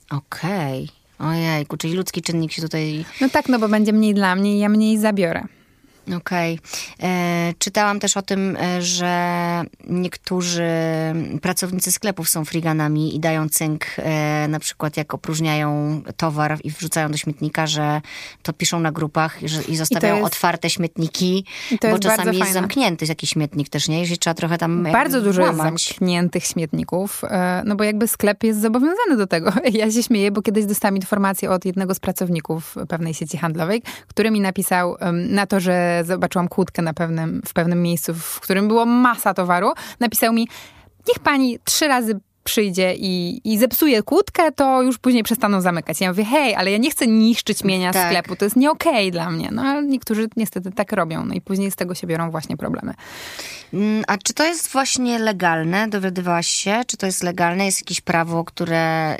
Speaker 1: Okej. Okay. Ojejku, czyli ludzki czynnik się tutaj...
Speaker 2: No tak, no bo będzie mniej dla mnie i ja mniej zabiorę.
Speaker 1: Okej. Okay. E, czytałam też o tym, e, że niektórzy pracownicy sklepów są friganami i dają cynk, e, na przykład jak opróżniają towar i wrzucają do śmietnika, że to piszą na grupach że, i zostawiają I jest, otwarte śmietniki, bo czasami jest fajne. zamknięty jakiś śmietnik też, nie? Jeżeli trzeba trochę tam
Speaker 2: Bardzo dużo łamać. jest zamkniętych śmietników, no bo jakby sklep jest zobowiązany do tego. Ja się śmieję, bo kiedyś dostałam informację od jednego z pracowników pewnej sieci handlowej, który mi napisał na to, że zobaczyłam kłódkę na pewnym, w pewnym miejscu, w którym było masa towaru, napisał mi, niech pani trzy razy przyjdzie i, i zepsuje kłódkę, to już później przestaną zamykać. Ja mówię, hej, ale ja nie chcę niszczyć mienia tak. sklepu, to jest nie okej okay dla mnie. No ale niektórzy niestety tak robią, no i później z tego się biorą właśnie problemy.
Speaker 1: Mm, a czy to jest właśnie legalne? Dowiadywałaś się? Czy to jest legalne? Jest jakieś prawo, które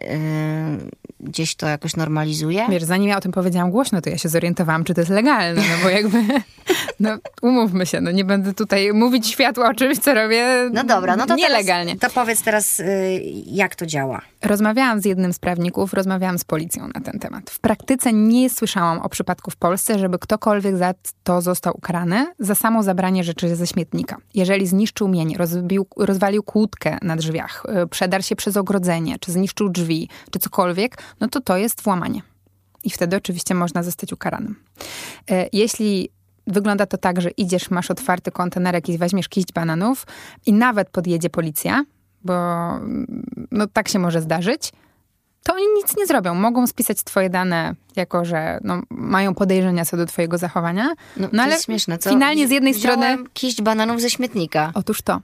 Speaker 1: yy, gdzieś to jakoś normalizuje?
Speaker 2: Wiesz, zanim ja o tym powiedziałam głośno, to ja się zorientowałam, czy to jest legalne, no bo jakby, no umówmy się, no nie będę tutaj mówić światło o czymś, co robię No dobra, no to nielegalnie.
Speaker 1: Teraz, to powiedz teraz, yy, jak to działa?
Speaker 2: Rozmawiałam z jednym z prawników, rozmawiałam z policją na ten temat. W praktyce nie słyszałam o przypadku w Polsce, żeby ktokolwiek za to został ukarany za samo zabranie rzeczy ze śmietnika. Jeżeli zniszczył mień, rozbił, rozwalił kłódkę na drzwiach, y, przedarł się przez ogrodzenie, czy zniszczył drzwi, czy cokolwiek, no to to jest włamanie. I wtedy oczywiście można zostać ukaranym. Y, jeśli wygląda to tak, że idziesz, masz otwarty kontenerek i weźmiesz kiść bananów i nawet podjedzie policja, bo no, tak się może zdarzyć, to oni nic nie zrobią. Mogą spisać twoje dane, jako że no, mają podejrzenia co do twojego zachowania.
Speaker 1: No, no ale śmieszne, co?
Speaker 2: finalnie z jednej
Speaker 1: Wziąłem
Speaker 2: strony...
Speaker 1: kiść bananów ze śmietnika.
Speaker 2: Otóż to.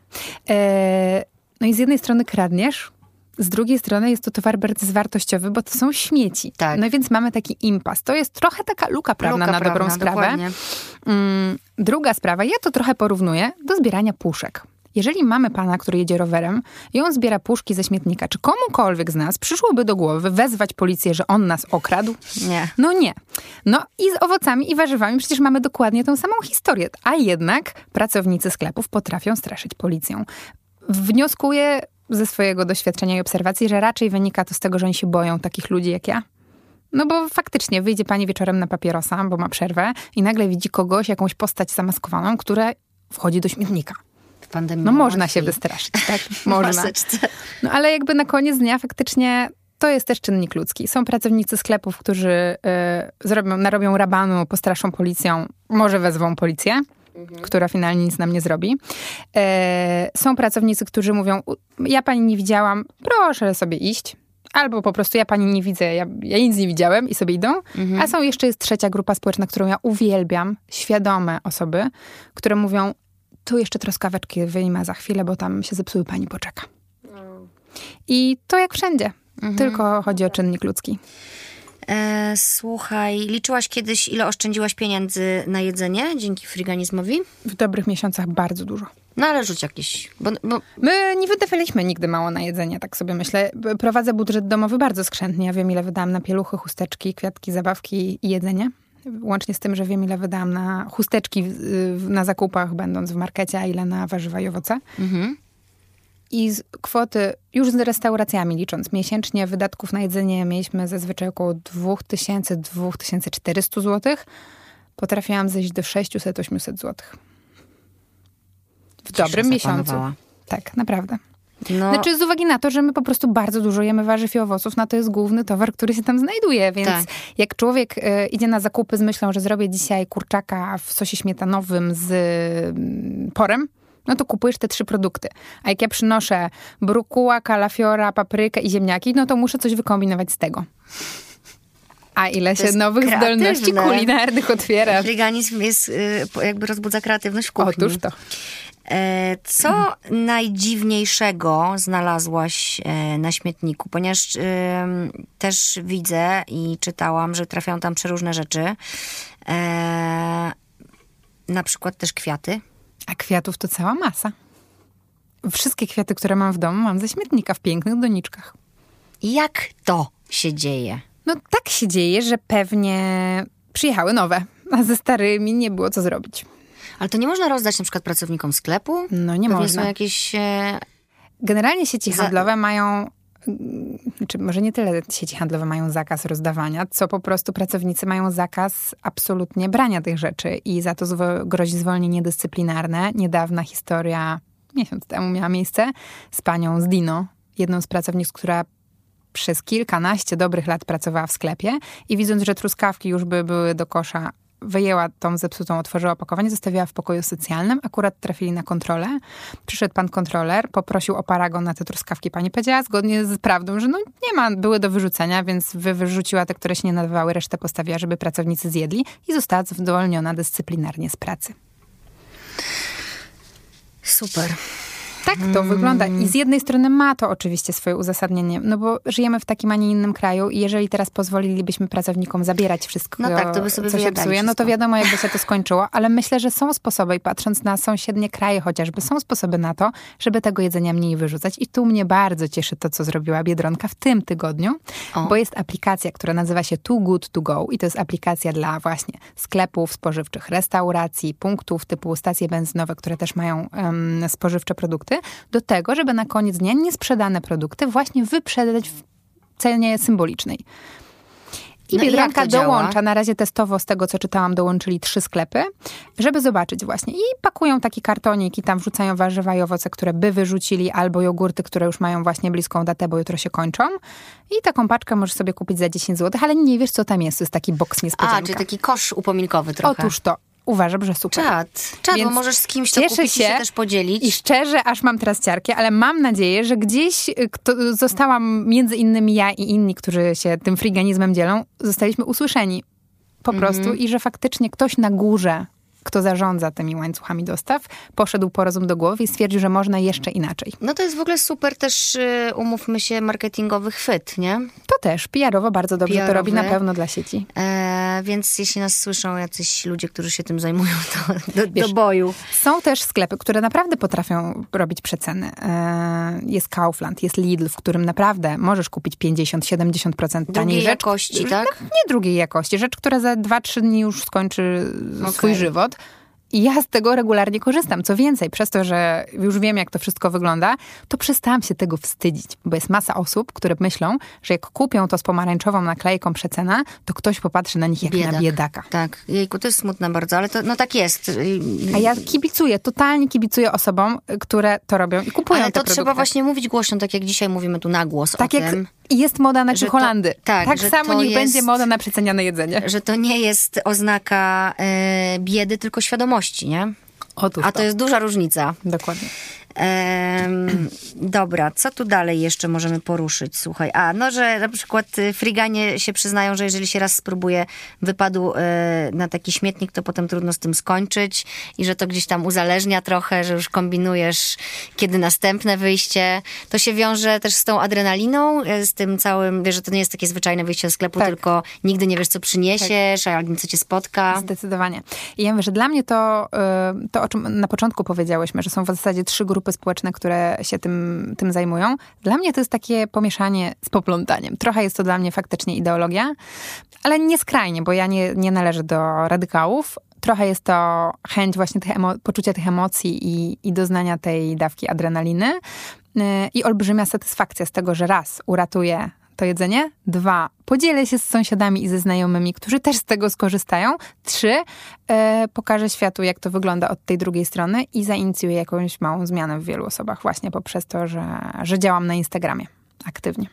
Speaker 2: E, no i z jednej strony kradniesz, z drugiej strony jest to towar bezwartościowy, bo to są śmieci. Tak. No więc mamy taki impas. To jest trochę taka luka prawna luka na prawna, dobrą sprawę. Mm, druga sprawa, ja to trochę porównuję do zbierania puszek. Jeżeli mamy pana, który jedzie rowerem i on zbiera puszki ze śmietnika, czy komukolwiek z nas przyszłoby do głowy wezwać policję, że on nas okradł?
Speaker 1: Nie.
Speaker 2: No nie. No i z owocami i warzywami przecież mamy dokładnie tą samą historię. A jednak pracownicy sklepów potrafią straszyć policją. Wnioskuję ze swojego doświadczenia i obserwacji, że raczej wynika to z tego, że oni się boją takich ludzi jak ja. No bo faktycznie wyjdzie pani wieczorem na papierosa, bo ma przerwę i nagle widzi kogoś, jakąś postać zamaskowaną, która wchodzi do śmietnika
Speaker 1: pandemii.
Speaker 2: No można się wystraszyć, tak? Można. No ale jakby na koniec dnia faktycznie to jest też czynnik ludzki. Są pracownicy sklepów, którzy y, zrobią, narobią rabanu, postraszą policją, może wezwą policję. Mhm. która finalnie nic nam nie zrobi. E, są pracownicy, którzy mówią, ja pani nie widziałam, proszę sobie iść. Albo po prostu ja pani nie widzę, ja, ja nic nie widziałem i sobie idą. Mhm. A są jeszcze jest trzecia grupa społeczna, którą ja uwielbiam, świadome osoby, które mówią, tu jeszcze troskaweczki wyjmę za chwilę, bo tam się zepsuły, pani poczeka. I to jak wszędzie. Mhm. Tylko chodzi o czynnik ludzki.
Speaker 1: E, słuchaj, liczyłaś kiedyś, ile oszczędziłaś pieniędzy na jedzenie dzięki friganizmowi?
Speaker 2: W dobrych miesiącach bardzo dużo.
Speaker 1: No ale rzuć jakieś. Bo, bo...
Speaker 2: My nie wydawaliśmy nigdy mało na jedzenie, tak sobie myślę. Prowadzę budżet domowy bardzo skrzętnie. Ja wiem, ile wydałam na pieluchy, chusteczki, kwiatki, zabawki i jedzenie. Łącznie z tym, że wiem, ile wydałam na chusteczki na zakupach, będąc w markecie, a ile na warzywa i owoce. Mhm. I z kwoty, już z restauracjami licząc, miesięcznie wydatków na jedzenie mieliśmy zazwyczaj około 2000-2400 zł. Potrafiłam zejść do 600-800 zł. W dobrym miesiącu. Tak, naprawdę. No. Znaczy z uwagi na to, że my po prostu bardzo dużo jemy warzyw i owoców, no to jest główny towar, który się tam znajduje, więc tak. jak człowiek y, idzie na zakupy z myślą, że zrobię dzisiaj kurczaka w sosie śmietanowym z y, porem, no to kupujesz te trzy produkty. A jak ja przynoszę brukuła, kalafiora, paprykę i ziemniaki, no to muszę coś wykombinować z tego. A ile się nowych kreatywne. zdolności kulinarnych otwiera.
Speaker 1: Veganizm jest, y, jakby rozbudza kreatywność w kuchni.
Speaker 2: Otóż to.
Speaker 1: E, co najdziwniejszego znalazłaś e, na śmietniku? Ponieważ też widzę i czytałam, że trafiają tam przeróżne rzeczy. E, na przykład też kwiaty.
Speaker 2: A kwiatów to cała masa. Wszystkie kwiaty, które mam w domu, mam ze śmietnika w pięknych doniczkach.
Speaker 1: Jak to się dzieje?
Speaker 2: No tak się dzieje, że pewnie przyjechały nowe, a ze starymi nie było co zrobić.
Speaker 1: Ale to nie można rozdać na przykład pracownikom sklepu?
Speaker 2: No nie Pewnie można.
Speaker 1: są jakieś... E...
Speaker 2: Generalnie sieci handlowe mają znaczy może nie tyle sieci handlowe mają zakaz rozdawania, co po prostu pracownicy mają zakaz absolutnie brania tych rzeczy i za to zwo- grozi zwolnienie dyscyplinarne. Niedawna historia, miesiąc temu miała miejsce z panią z Dino, jedną z pracownic, która przez kilkanaście dobrych lat pracowała w sklepie i widząc, że truskawki już by były do kosza wyjęła tą zepsutą, otworzyła opakowanie, zostawiła w pokoju socjalnym. Akurat trafili na kontrolę. Przyszedł pan kontroler, poprosił o paragon na te truskawki. Pani powiedziała zgodnie z prawdą, że no nie ma, były do wyrzucenia, więc wy wyrzuciła te, które się nie nadawały, resztę postawiła, żeby pracownicy zjedli i została zwolniona dyscyplinarnie z pracy.
Speaker 1: Super.
Speaker 2: Tak to mm. wygląda. I z jednej strony ma to oczywiście swoje uzasadnienie, no bo żyjemy w takim, a nie innym kraju i jeżeli teraz pozwolilibyśmy pracownikom zabierać wszystko,
Speaker 1: no tak, to by sobie
Speaker 2: co się psuje, no to wiadomo, jakby się to skończyło, ale myślę, że są sposoby i patrząc na sąsiednie kraje chociażby, są sposoby na to, żeby tego jedzenia mniej wyrzucać. I tu mnie bardzo cieszy to, co zrobiła Biedronka w tym tygodniu, o. bo jest aplikacja, która nazywa się Too Good To Go i to jest aplikacja dla właśnie sklepów spożywczych, restauracji, punktów typu stacje benzynowe, które też mają um, spożywcze produkty, do tego, żeby na koniec dnia niesprzedane produkty właśnie wyprzedać w cenie symbolicznej. I no Biedronka dołącza, na razie testowo z tego, co czytałam, dołączyli trzy sklepy, żeby zobaczyć właśnie. I pakują taki kartonik i tam wrzucają warzywa i owoce, które by wyrzucili, albo jogurty, które już mają właśnie bliską datę, bo jutro się kończą. I taką paczkę możesz sobie kupić za 10 zł, ale nie wiesz, co tam jest. To jest taki boks niespodzianka. A,
Speaker 1: czyli taki kosz upominkowy trochę.
Speaker 2: Otóż to uważam, że super.
Speaker 1: Czad, czad, Więc bo możesz z kimś to kupić się, i się też podzielić.
Speaker 2: I szczerze, aż mam teraz ciarki, ale mam nadzieję, że gdzieś y, kto, zostałam, między innymi ja i inni, którzy się tym friganizmem dzielą, zostaliśmy usłyszeni po mm -hmm. prostu i że faktycznie ktoś na górze kto zarządza tymi łańcuchami dostaw, poszedł po rozum do głowy i stwierdził, że można jeszcze inaczej.
Speaker 1: No to jest w ogóle super też, y, umówmy się, marketingowy chwyt, nie?
Speaker 2: To też, PR-owo bardzo dobrze PR-owy. to robi na pewno dla sieci.
Speaker 1: E, więc jeśli nas słyszą jacyś ludzie, którzy się tym zajmują, to do, Wiesz, do boju.
Speaker 2: Są też sklepy, które naprawdę potrafią robić przeceny. E, jest Kaufland, jest Lidl, w którym naprawdę możesz kupić 50-70% taniej
Speaker 1: drugiej
Speaker 2: rzecz.
Speaker 1: jakości, tak?
Speaker 2: Nie drugiej jakości. Rzecz, która za 2-3 dni już skończy okay. swój żywot. I ja z tego regularnie korzystam. Co więcej, przez to, że już wiem, jak to wszystko wygląda, to przestałam się tego wstydzić, bo jest masa osób, które myślą, że jak kupią to z pomarańczową naklejką przecena, to ktoś popatrzy na nich jak Biedak. na biedaka.
Speaker 1: Tak, jejku, to jest smutne bardzo, ale to no tak jest.
Speaker 2: A ja kibicuję, totalnie kibicuję osobom, które to robią i kupują
Speaker 1: Ale
Speaker 2: to
Speaker 1: trzeba właśnie mówić głośno, tak jak dzisiaj mówimy tu na głos
Speaker 2: tak jak
Speaker 1: tym.
Speaker 2: jest moda na Holandy. Tak, tak samo niech jest, będzie moda na przeceniane jedzenie.
Speaker 1: Że to nie jest oznaka y, biedy, tylko świadomości, nie?
Speaker 2: Otóż
Speaker 1: A to. to jest duża różnica.
Speaker 2: Dokładnie.
Speaker 1: Ehm, dobra, co tu dalej jeszcze możemy poruszyć? Słuchaj, a no, że na przykład y, friganie się przyznają, że jeżeli się raz spróbuje wypadu e, na taki śmietnik, to potem trudno z tym skończyć i że to gdzieś tam uzależnia trochę, że już kombinujesz, kiedy następne wyjście. To się wiąże też z tą adrenaliną, e, z tym całym, wiesz, że to nie jest takie zwyczajne wyjście do sklepu, tak. tylko nigdy nie wiesz, co przyniesiesz, tak. albo co cię spotka.
Speaker 2: Zdecydowanie. I ja wiem, że dla mnie to, to, o czym na początku powiedziałyśmy, że są w zasadzie trzy grupy grupy społeczne, które się tym, tym zajmują. Dla mnie to jest takie pomieszanie z poplątaniem. Trochę jest to dla mnie faktycznie ideologia, ale nie skrajnie, bo ja nie, nie należę do radykałów. Trochę jest to chęć właśnie tych emo- poczucia tych emocji i, i doznania tej dawki adrenaliny y, i olbrzymia satysfakcja z tego, że raz uratuje to jedzenie. Dwa, podzielę się z sąsiadami i ze znajomymi, którzy też z tego skorzystają. Trzy, e, pokażę światu, jak to wygląda od tej drugiej strony i zainicjuję jakąś małą zmianę w wielu osobach właśnie poprzez to, że, że działam na Instagramie aktywnie.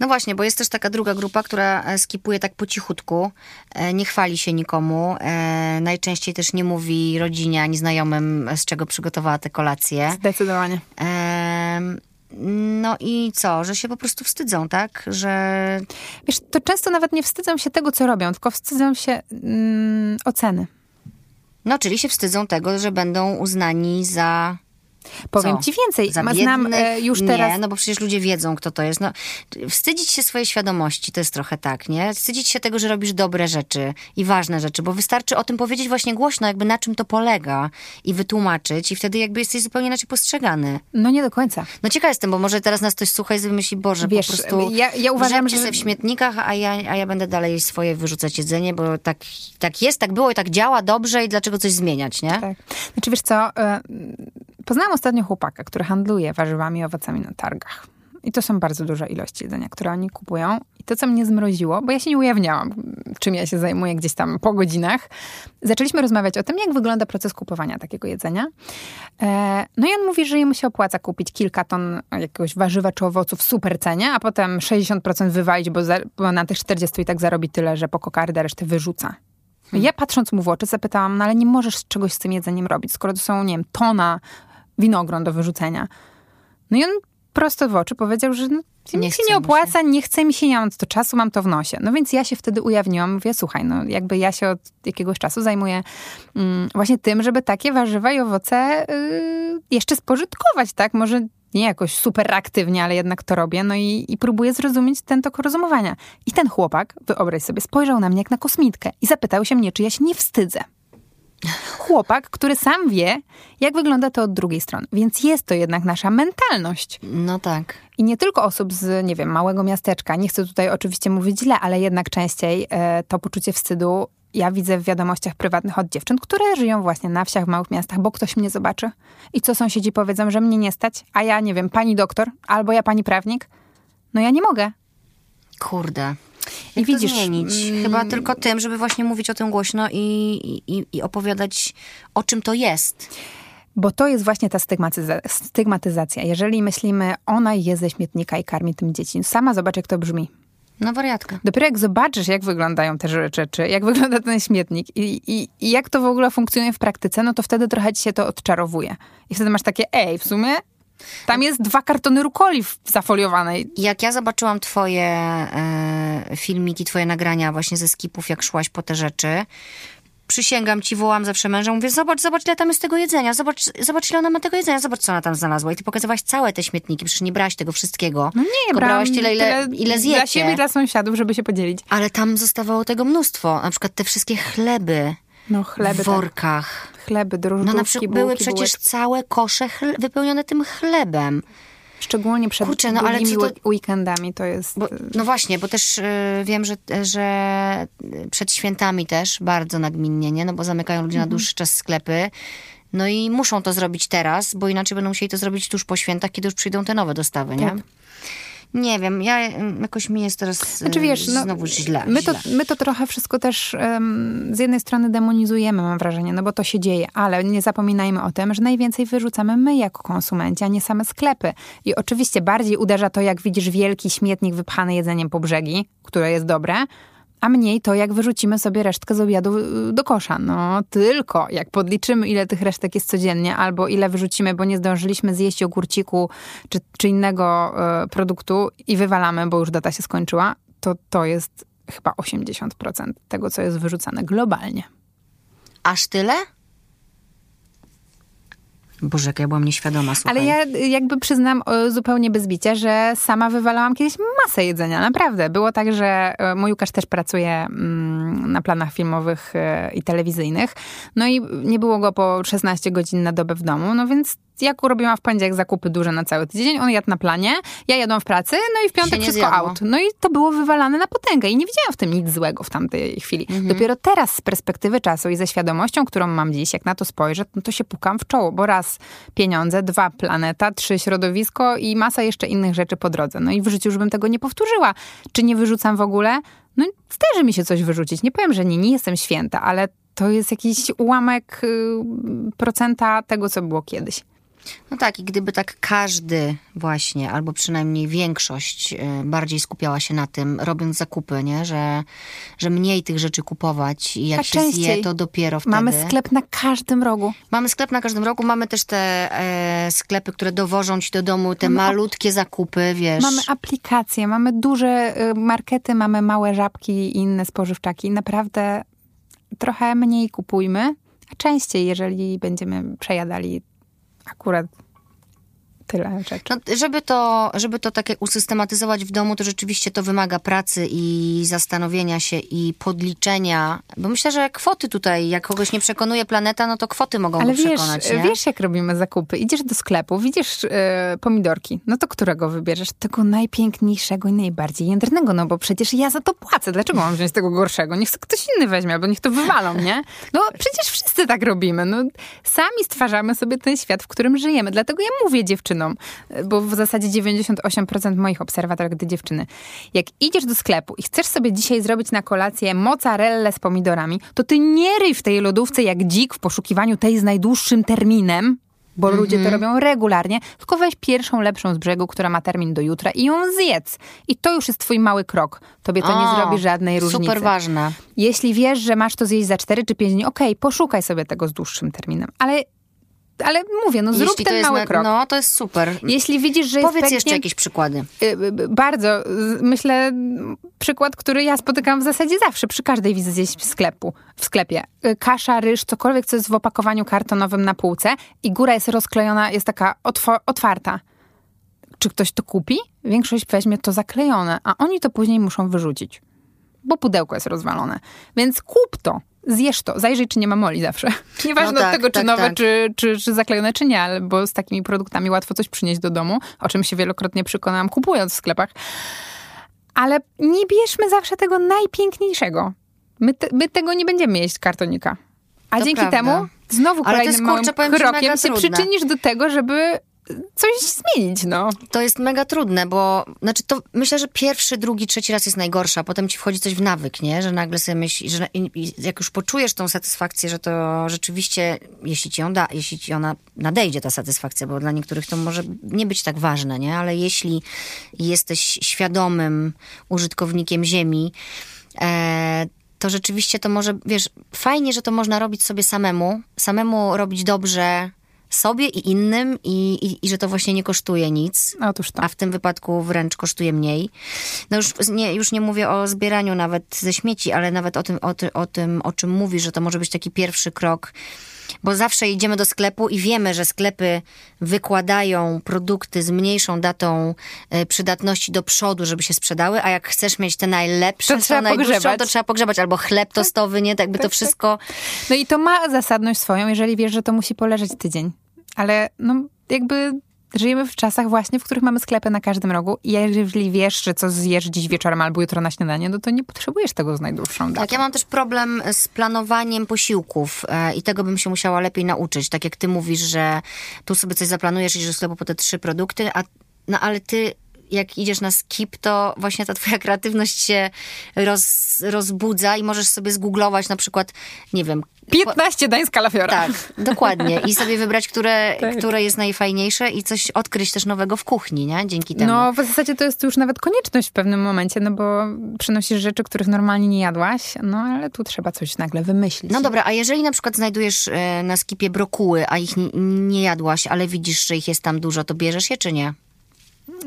Speaker 1: No właśnie, bo jest też taka druga grupa, która e, skipuje tak po cichutku, e, nie chwali się nikomu, e, najczęściej też nie mówi rodzinie ani znajomym, z czego przygotowała te kolacje.
Speaker 2: Zdecydowanie.
Speaker 1: No i co, że się po prostu wstydzą, tak? Że.
Speaker 2: Wiesz, to często nawet nie wstydzą się tego, co robią, tylko wstydzą się mm, oceny.
Speaker 1: No, czyli się wstydzą tego, że będą uznani za
Speaker 2: Powiem
Speaker 1: Co?
Speaker 2: ci więcej.
Speaker 1: Za
Speaker 2: Znam e, już teraz.
Speaker 1: Nie, no bo przecież ludzie wiedzą, kto to jest. No, wstydzić się swojej świadomości to jest trochę tak, nie? Wstydzić się tego, że robisz dobre rzeczy i ważne rzeczy, bo wystarczy o tym powiedzieć właśnie głośno, jakby na czym to polega i wytłumaczyć, i wtedy jakby jesteś zupełnie inaczej postrzegany.
Speaker 2: No nie do końca.
Speaker 1: No ciekawa jestem, bo może teraz nas ktoś słucha i myśli, Boże,
Speaker 2: Wiesz,
Speaker 1: po prostu
Speaker 2: ja, ja uważam, że...
Speaker 1: w śmietnikach, a ja, a ja będę dalej swoje wyrzucać jedzenie, bo tak, tak jest, tak było i tak działa dobrze i dlaczego coś zmieniać, nie?
Speaker 2: Tak. Znaczy wiesz co, e, Poznałam ostatnio chłopaka, który handluje warzywami i owocami na targach. I to są bardzo duże ilości jedzenia, które oni kupują. I to, co mnie zmroziło, bo ja się nie ujawniałam, czym ja się zajmuję gdzieś tam po godzinach, zaczęliśmy rozmawiać o tym, jak wygląda proces kupowania takiego jedzenia. E, no i on mówi, że jemu się opłaca kupić kilka ton jakiegoś warzywa czy owoców w super cenie, a potem 60% wywalić, bo, za, bo na tych 40 i tak zarobi tyle, że po kokardę resztę wyrzuca. Ja patrząc mu w oczy zapytałam, no ale nie możesz czegoś z tym jedzeniem robić, skoro to są, nie wiem, tona winogron do wyrzucenia. No i on prosto w oczy powiedział, że no, nie mi się nie opłaca, się. nie chce mi się, nie mam to czasu, mam to w nosie. No więc ja się wtedy ujawniłam, mówię, słuchaj, no jakby ja się od jakiegoś czasu zajmuję mm, właśnie tym, żeby takie warzywa i owoce yy, jeszcze spożytkować, tak? Może nie jakoś super aktywnie, ale jednak to robię, no i, i próbuję zrozumieć ten tok rozumowania. I ten chłopak, wyobraź sobie, spojrzał na mnie jak na kosmitkę i zapytał się mnie, czy ja się nie wstydzę chłopak, który sam wie, jak wygląda to od drugiej strony. Więc jest to jednak nasza mentalność.
Speaker 1: No tak.
Speaker 2: I nie tylko osób z, nie wiem, małego miasteczka. Nie chcę tutaj oczywiście mówić źle, ale jednak częściej e, to poczucie wstydu ja widzę w wiadomościach prywatnych od dziewczyn, które żyją właśnie na wsiach, w małych miastach, bo ktoś mnie zobaczy. I co sąsiedzi powiedzą, że mnie nie stać, a ja, nie wiem, pani doktor, albo ja pani prawnik. No ja nie mogę.
Speaker 1: Kurde. I widzisz, zmienić? Mm, Chyba tylko tym, żeby właśnie mówić o tym głośno i, i, i opowiadać o czym to jest.
Speaker 2: Bo to jest właśnie ta stygmatyzacja. Jeżeli myślimy, ona jest ze śmietnika i karmi tym dzieci. Sama zobacz, jak to brzmi.
Speaker 1: No wariatka.
Speaker 2: Dopiero jak zobaczysz, jak wyglądają te rzeczy, jak wygląda ten śmietnik i, i, i, jak to w ogóle funkcjonuje w praktyce, no to wtedy trochę ci się to odczarowuje. I wtedy masz takie, ej, w sumie tam jest dwa kartony rukoli zafoliowanej.
Speaker 1: Jak ja zobaczyłam twoje e, filmiki, twoje nagrania właśnie ze skipów, jak szłaś po te rzeczy, przysięgam ci, wołam zawsze męża, mówię, zobacz, zobacz, ile tam jest tego jedzenia, zobacz, zobacz, ile ona ma tego jedzenia, zobacz, co ona tam znalazła. I ty pokazywałaś całe te śmietniki, przecież nie brałaś tego wszystkiego.
Speaker 2: No nie, brałaś
Speaker 1: tyle, ile, ile zjecie.
Speaker 2: Dla siebie dla sąsiadów, żeby się podzielić.
Speaker 1: Ale tam zostawało tego mnóstwo, na przykład te wszystkie chleby.
Speaker 2: No chleby.
Speaker 1: W tak. workach.
Speaker 2: Tak. Chleby, drożdżówki, No na przykład
Speaker 1: były przecież bułek. całe kosze wypełnione tym chlebem.
Speaker 2: Szczególnie przed Kurczę, no, ale to... weekendami to jest...
Speaker 1: Bo, no właśnie, bo też y, wiem, że, że przed świętami też bardzo nagminnie, nie? No bo zamykają ludzie mhm. na dłuższy czas sklepy. No i muszą to zrobić teraz, bo inaczej będą musieli to zrobić tuż po świętach, kiedy już przyjdą te nowe dostawy, nie? Tak. Nie wiem, ja jakoś mi jest teraz znaczy, wiesz, no, znowu źle.
Speaker 2: My
Speaker 1: to,
Speaker 2: my to trochę wszystko też um, z jednej strony demonizujemy, mam wrażenie, no bo to się dzieje, ale nie zapominajmy o tym, że najwięcej wyrzucamy my jako konsumenci, a nie same sklepy. I oczywiście bardziej uderza to, jak widzisz wielki śmietnik wypchany jedzeniem po brzegi, które jest dobre, a mniej to, jak wyrzucimy sobie resztkę z obiadu y, do kosza. No tylko jak podliczymy, ile tych resztek jest codziennie, albo ile wyrzucimy, bo nie zdążyliśmy zjeść jogurciku czy, czy innego y, produktu i wywalamy, bo już data się skończyła, to to jest chyba 80% tego, co jest wyrzucane globalnie.
Speaker 1: Aż tyle? Boże, jak ja byłam nieświadoma, słuchaj.
Speaker 2: Ale ja jakby przyznam zupełnie bez bicia, że sama wywalałam kiedyś masę jedzenia, naprawdę. Było tak, że e, mój Łukasz też pracuje mm, na planach filmowych e, i telewizyjnych, no i nie było go po 16 godzin na dobę w domu, no więc jak robiłam w poniedziałek zakupy duże na cały tydzień, on jadł na planie, ja jadłam w pracy, no i w piątek wszystko zjadło. out. No i to było wywalane na potęgę i nie widziałam w tym nic złego w tamtej chwili. Mhm. Dopiero teraz z perspektywy czasu i ze świadomością, którą mam dziś, jak na to spojrzę, no to się pukam w czoło, bo raz pieniądze, dwa planeta, trzy środowisko i masa jeszcze innych rzeczy po drodze. No i w życiu już bym tego nie powtórzyła. Czy nie wyrzucam w ogóle? No zdarzy mi się coś wyrzucić. Nie powiem, że nie, nie jestem święta, ale to jest jakiś ułamek y, procenta tego, co było kiedyś.
Speaker 1: No tak, i gdyby tak każdy właśnie, albo przynajmniej większość y, bardziej skupiała się na tym, robiąc zakupy, nie? Że, że mniej tych rzeczy kupować i jak
Speaker 2: A
Speaker 1: się zje, to dopiero wtedy.
Speaker 2: Mamy sklep na każdym rogu.
Speaker 1: Mamy sklep na każdym roku, mamy też te e, sklepy, które dowożą ci do domu te
Speaker 2: Mamy
Speaker 1: malutkie zakupy, wiesz.
Speaker 2: Mamy aplikacje, mamy duże y, markety, mamy małe żabki i inne spożywczaki. Naprawdę trochę mniej kupujmy, a częściej, jeżeli będziemy przejadali akurat tyle rzeczy.
Speaker 1: No, żeby, to, żeby to takie usystematyzować w domu, to rzeczywiście to wymaga pracy i zastanowienia się i podliczenia, bo myślę, że kwoty tutaj, jak kogoś nie przekonuje planeta, no to kwoty mogą
Speaker 2: Ale wiesz,
Speaker 1: przekonać, nie?
Speaker 2: wiesz, jak robimy zakupy. Idziesz do sklepu, widzisz e, pomidorki. No to którego wybierzesz? Tego najpiękniejszego i najbardziej jędrnego, no bo przecież ja za to płacę. Dlaczego mam wziąć tego gorszego? Niech ktoś inny weźmie, albo niech to wywalą, nie? No przecież wszyscy tak robimy. No, sami stwarzamy sobie ten świat, w którym żyjemy. Dlatego ja mówię dziewczynom, bo w zasadzie 98% moich obserwatorek to dziewczyny. Jak idziesz do sklepu i chcesz sobie dzisiaj zrobić na kolację mozzarellę z pomidorami, to ty nie ryj w tej lodówce jak dzik w poszukiwaniu tej z najdłuższym terminem, bo ludzie to robią regularnie, tylko weź pierwszą lepszą z brzegu, która ma termin do jutra i ją zjedz. I to już jest twój mały krok. Tobie to nie
Speaker 1: O,
Speaker 2: zrobi żadnej różnicy.
Speaker 1: Super ważne.
Speaker 2: Jeśli wiesz, że masz to zjeść za 4 czy 5 dni, okej, poszukaj sobie tego z dłuższym terminem. Ale, ale mówię, no zrób
Speaker 1: Jeśli
Speaker 2: ten mały
Speaker 1: na-
Speaker 2: krok.
Speaker 1: No, to jest super.
Speaker 2: Jeśli widzisz, że
Speaker 1: Powiedz
Speaker 2: pęknie-
Speaker 1: jeszcze jakieś przykłady.
Speaker 2: Y, y, Bardzo. Z- Myślę, przykład, który ja spotykam w zasadzie zawsze, przy każdej wizycie w sklepu, w sklepie. Y, Kasza, ryż, cokolwiek, co jest w opakowaniu kartonowym na półce i góra jest rozklejona, jest taka otwarta. Czy ktoś to kupi? Większość weźmie to zaklejone, a oni to później muszą wyrzucić, bo pudełko jest rozwalone. Więc kup to. Zjesz to, zajrzyj, czy nie ma moli zawsze. Nieważne
Speaker 1: No tak,
Speaker 2: od tego, czy
Speaker 1: tak,
Speaker 2: nowe,
Speaker 1: tak.
Speaker 2: czy, czy, czy zaklejone, czy nie, ale- bo z takimi produktami łatwo coś przynieść do domu, o czym się wielokrotnie przekonałam kupując w sklepach. Ale nie bierzmy zawsze tego najpiękniejszego. My, te, my tego nie będziemy jeść kartonika. A
Speaker 1: To
Speaker 2: dzięki
Speaker 1: prawda.
Speaker 2: temu znowu
Speaker 1: Ale
Speaker 2: kolejnym
Speaker 1: jest,
Speaker 2: małym
Speaker 1: kurczę, ci,
Speaker 2: krokiem się
Speaker 1: trudne.
Speaker 2: przyczynisz do tego, żeby coś zmienić, no.
Speaker 1: To jest mega trudne, bo znaczy to myślę, że pierwszy, drugi, trzeci raz jest najgorsza, potem ci wchodzi coś w nawyk, nie? Że nagle sobie myślisz, że jak już poczujesz tą satysfakcję, że to rzeczywiście, jeśli ci ją da, jeśli ci ona nadejdzie ta satysfakcja, bo dla niektórych to może nie być tak ważne, nie? Ale jeśli jesteś świadomym użytkownikiem ziemi, e, to rzeczywiście to może, wiesz, fajnie, że to można robić sobie samemu, samemu robić dobrze sobie i innym i, i, i że to właśnie nie kosztuje nic.
Speaker 2: Otóż to.
Speaker 1: A w tym wypadku wręcz kosztuje mniej. No już nie, już nie mówię o zbieraniu nawet ze śmieci, ale nawet o tym, o, ty, o tym, o czym mówisz, że to może być taki pierwszy krok. Bo zawsze idziemy do sklepu i wiemy, że sklepy wykładają produkty z mniejszą datą e, przydatności do przodu, żeby się sprzedały, a jak chcesz mieć te najlepsze,
Speaker 2: To trzeba pogrzebać.
Speaker 1: to trzeba pogrzebać. Albo chleb tostowy, nie? Tak by to
Speaker 2: tak.
Speaker 1: wszystko...
Speaker 2: No i to ma zasadność swoją, jeżeli wiesz, że to musi poleżeć tydzień. Ale no jakby żyjemy w czasach właśnie, w których mamy sklepy na każdym rogu i jeżeli wiesz, że co zjesz dziś wieczorem albo jutro na śniadanie, no to nie potrzebujesz tego z najdłuższą datą.
Speaker 1: Tak, ja mam też problem z planowaniem posiłków e, i tego bym się musiała lepiej nauczyć. Tak jak ty mówisz, że tu sobie coś zaplanujesz, idziesz do sklepu po te trzy produkty, a, no ale ty jak idziesz na skip, to właśnie ta twoja kreatywność się roz, rozbudza i możesz sobie zgooglować na przykład, nie wiem...
Speaker 2: 15 dań z kalafiora.
Speaker 1: Tak, dokładnie. I sobie wybrać, które,
Speaker 2: Tak.
Speaker 1: które jest najfajniejsze i coś odkryć też nowego w kuchni, nie? Dzięki temu.
Speaker 2: No, w zasadzie to jest już nawet konieczność w pewnym momencie, no bo przynosisz rzeczy, których normalnie nie jadłaś, no ale tu trzeba coś nagle wymyślić.
Speaker 1: No dobra, a jeżeli na przykład znajdujesz e, na skipie brokuły, a ich nie jadłaś, ale widzisz, że ich jest tam dużo, to bierzesz je czy nie?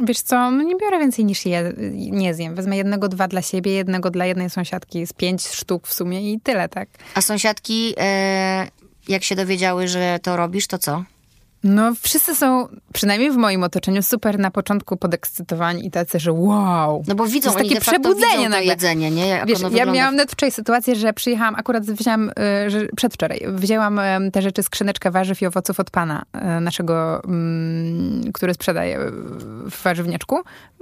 Speaker 2: Wiesz co, no nie biorę więcej niż je, nie zjem. Wezmę jednego, dwa dla siebie, jednego dla jednej sąsiadki. Z pięć sztuk w sumie i tyle, tak.
Speaker 1: A sąsiadki, e, jak się dowiedziały, że to robisz, to co?
Speaker 2: No wszyscy są, przynajmniej w moim otoczeniu, super na początku podekscytowani i tacy, że wow.
Speaker 1: No bo widzą,
Speaker 2: To jest takie przebudzenie
Speaker 1: widzą
Speaker 2: nagle.
Speaker 1: jedzenie, nie? Jak
Speaker 2: Wiesz, ja miałam nawet wczoraj sytuację, że przyjechałam, akurat wzięłam, y, że przedwczoraj, wzięłam te rzeczy, skrzyneczkę warzyw i owoców od pana y, naszego, mm, który sprzedaje w warzywniaczku,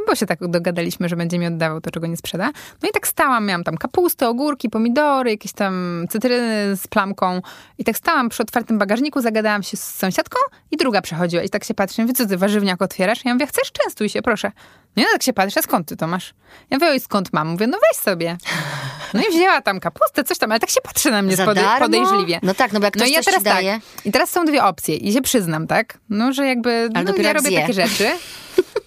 Speaker 2: bo się tak dogadaliśmy, że będzie mi oddawał to, czego nie sprzeda. No i tak stałam, miałam tam kapustę, ogórki, pomidory, jakieś tam cytryny z plamką i tak stałam przy otwartym bagażniku, zagadałam się z sąsiadką i druga przechodziła i tak się patrzy, wie co ty warzywniak otwierasz? Ja mówię, chcesz? Częstuj się, proszę. No tak się patrzy, a skąd ty to masz? Ja mówię, oj, skąd mam? Mówię, no weź sobie. No i wzięła tam kapustę, coś tam, ale tak się patrzy na mnie pode, podejrzliwie.
Speaker 1: No tak, no bo jak
Speaker 2: No
Speaker 1: ktoś
Speaker 2: i ja teraz
Speaker 1: ci daje...
Speaker 2: tak. I teraz są dwie opcje. I się przyznam, tak? No, że jakby no,
Speaker 1: dopiero
Speaker 2: ja robię
Speaker 1: zje.
Speaker 2: takie rzeczy.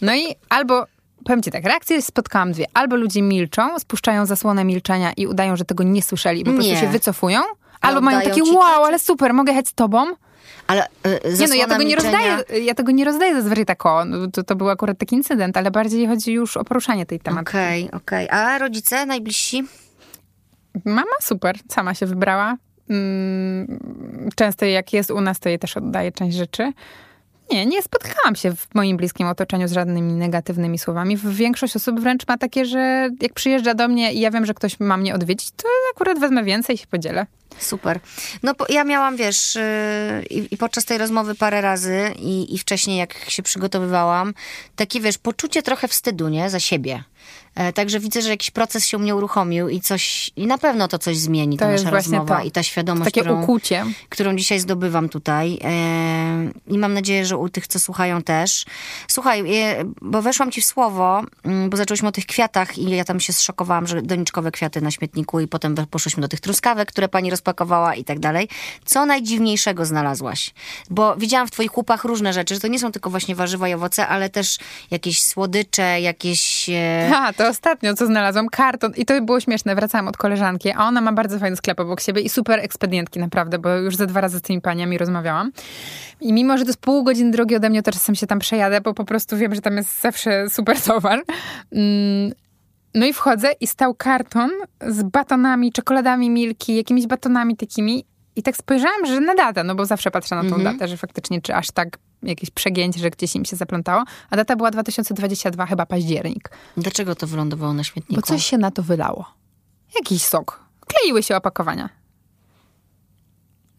Speaker 2: No i albo powiem ci tak, reakcje spotkałam dwie. Albo ludzie milczą, spuszczają zasłonę milczenia i udają, że tego nie słyszeli, po prostu się wycofują. Albo mają takie, wow,
Speaker 1: tak?
Speaker 2: ale super, mogę jechać z tobą.
Speaker 1: Ale y,
Speaker 2: Nie no, ja tego nie
Speaker 1: milczenia-
Speaker 2: rozdaję, ja tego nie rozdaję zazwyczaj tak, o, no, to, to był akurat taki incydent, ale bardziej chodzi już o poruszanie tej tematu.
Speaker 1: Okej, okej. A rodzice najbliżsi?
Speaker 2: Mama super, sama się wybrała. Mm, Często jak jest u nas, to jej też oddaję część rzeczy. Nie, nie spotkałam się w moim bliskim otoczeniu z żadnymi negatywnymi słowami. Większość osób wręcz ma takie, że jak przyjeżdża do mnie i ja wiem, że ktoś ma mnie odwiedzić, to akurat wezmę więcej i się podzielę.
Speaker 1: Super. No ja miałam, wiesz, yy, i, i podczas tej rozmowy parę razy i, i wcześniej jak się przygotowywałam, takie, wiesz, poczucie trochę wstydu, nie? Za siebie. E, także widzę, że jakiś proces się u mnie uruchomił i coś, i na pewno to coś zmieni,
Speaker 2: To
Speaker 1: ta nasza rozmowa
Speaker 2: to.
Speaker 1: i ta świadomość,
Speaker 2: Takie
Speaker 1: którą,
Speaker 2: ukłucie.
Speaker 1: którą dzisiaj zdobywam tutaj. E, I mam nadzieję, że u tych, co słuchają też. Słuchaj, e, bo weszłam ci w słowo, mm, bo zaczęłyśmy o tych kwiatach i ja tam się zszokowałam, że doniczkowe kwiaty na śmietniku i potem poszłyśmy do tych truskawek, które pani rozpakowała i tak dalej. Co najdziwniejszego znalazłaś? Bo widziałam w twoich łupach różne rzeczy, że to nie są tylko właśnie warzywa i owoce, ale też jakieś słodycze, jakieś...
Speaker 2: Ha, to ostatnio co znalazłam, karton. I to było śmieszne, wracałam od koleżanki, a ona ma bardzo fajny sklep obok siebie i super ekspedientki naprawdę, bo już ze dwa razy z tymi paniami rozmawiałam. I mimo, że to jest pół godziny drogi ode mnie, to czasem się tam przejadę, bo po prostu wiem, że tam jest zawsze super towar. Mm, No i wchodzę i stał karton z batonami, czekoladami Milki, jakimiś batonami takimi. I tak spojrzałam, że na datę, no bo zawsze patrzę na tą datę, że faktycznie czy aż tak jakieś przegięcie, że gdzieś im się zaplątało. A data była 2022, chyba październik.
Speaker 1: dlaczego to wylądowało na śmietniku?
Speaker 2: Bo coś się na to wylało. Jakiś sok. Kleiły się opakowania.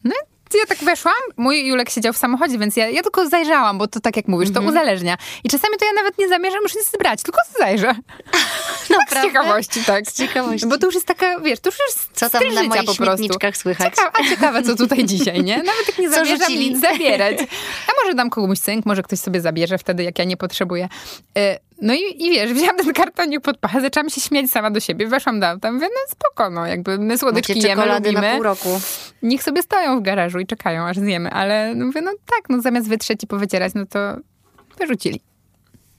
Speaker 2: No i ja tak weszłam, mój Julek siedział w samochodzie, więc ja, ja tylko zajrzałam, bo to tak jak mówisz, to uzależnia. I czasami to ja nawet nie zamierzam już nic brać, tylko zajrzę. Z
Speaker 1: Naprawdę?
Speaker 2: ciekawości, tak.
Speaker 1: Z ciekawości.
Speaker 2: Bo to już jest taka, wiesz, to już jest
Speaker 1: Co tam na moich
Speaker 2: po prostu.
Speaker 1: śmietniczkach słychać?
Speaker 2: Ciekawe, a ciekawe, co tutaj dzisiaj, nie? Nawet jak nie
Speaker 1: Co
Speaker 2: zamierzam
Speaker 1: rzucili?
Speaker 2: nic zabierać. A może dam komuś cynk, może ktoś sobie zabierze wtedy, jak ja nie potrzebuję. No i, i wiesz, wziąłam ten kartonik pod pachę, zaczęłam się śmiać sama do siebie, weszłam do auta, mówię, no spoko, no jakby my słodyczki
Speaker 1: Macie
Speaker 2: jemy,
Speaker 1: czekolady na
Speaker 2: lubimy.
Speaker 1: pół roku.
Speaker 2: Niech sobie stoją w garażu i czekają, aż zjemy, ale no mówię, no tak, no zamiast wytrzeć i powycierać, no to wyrzucili.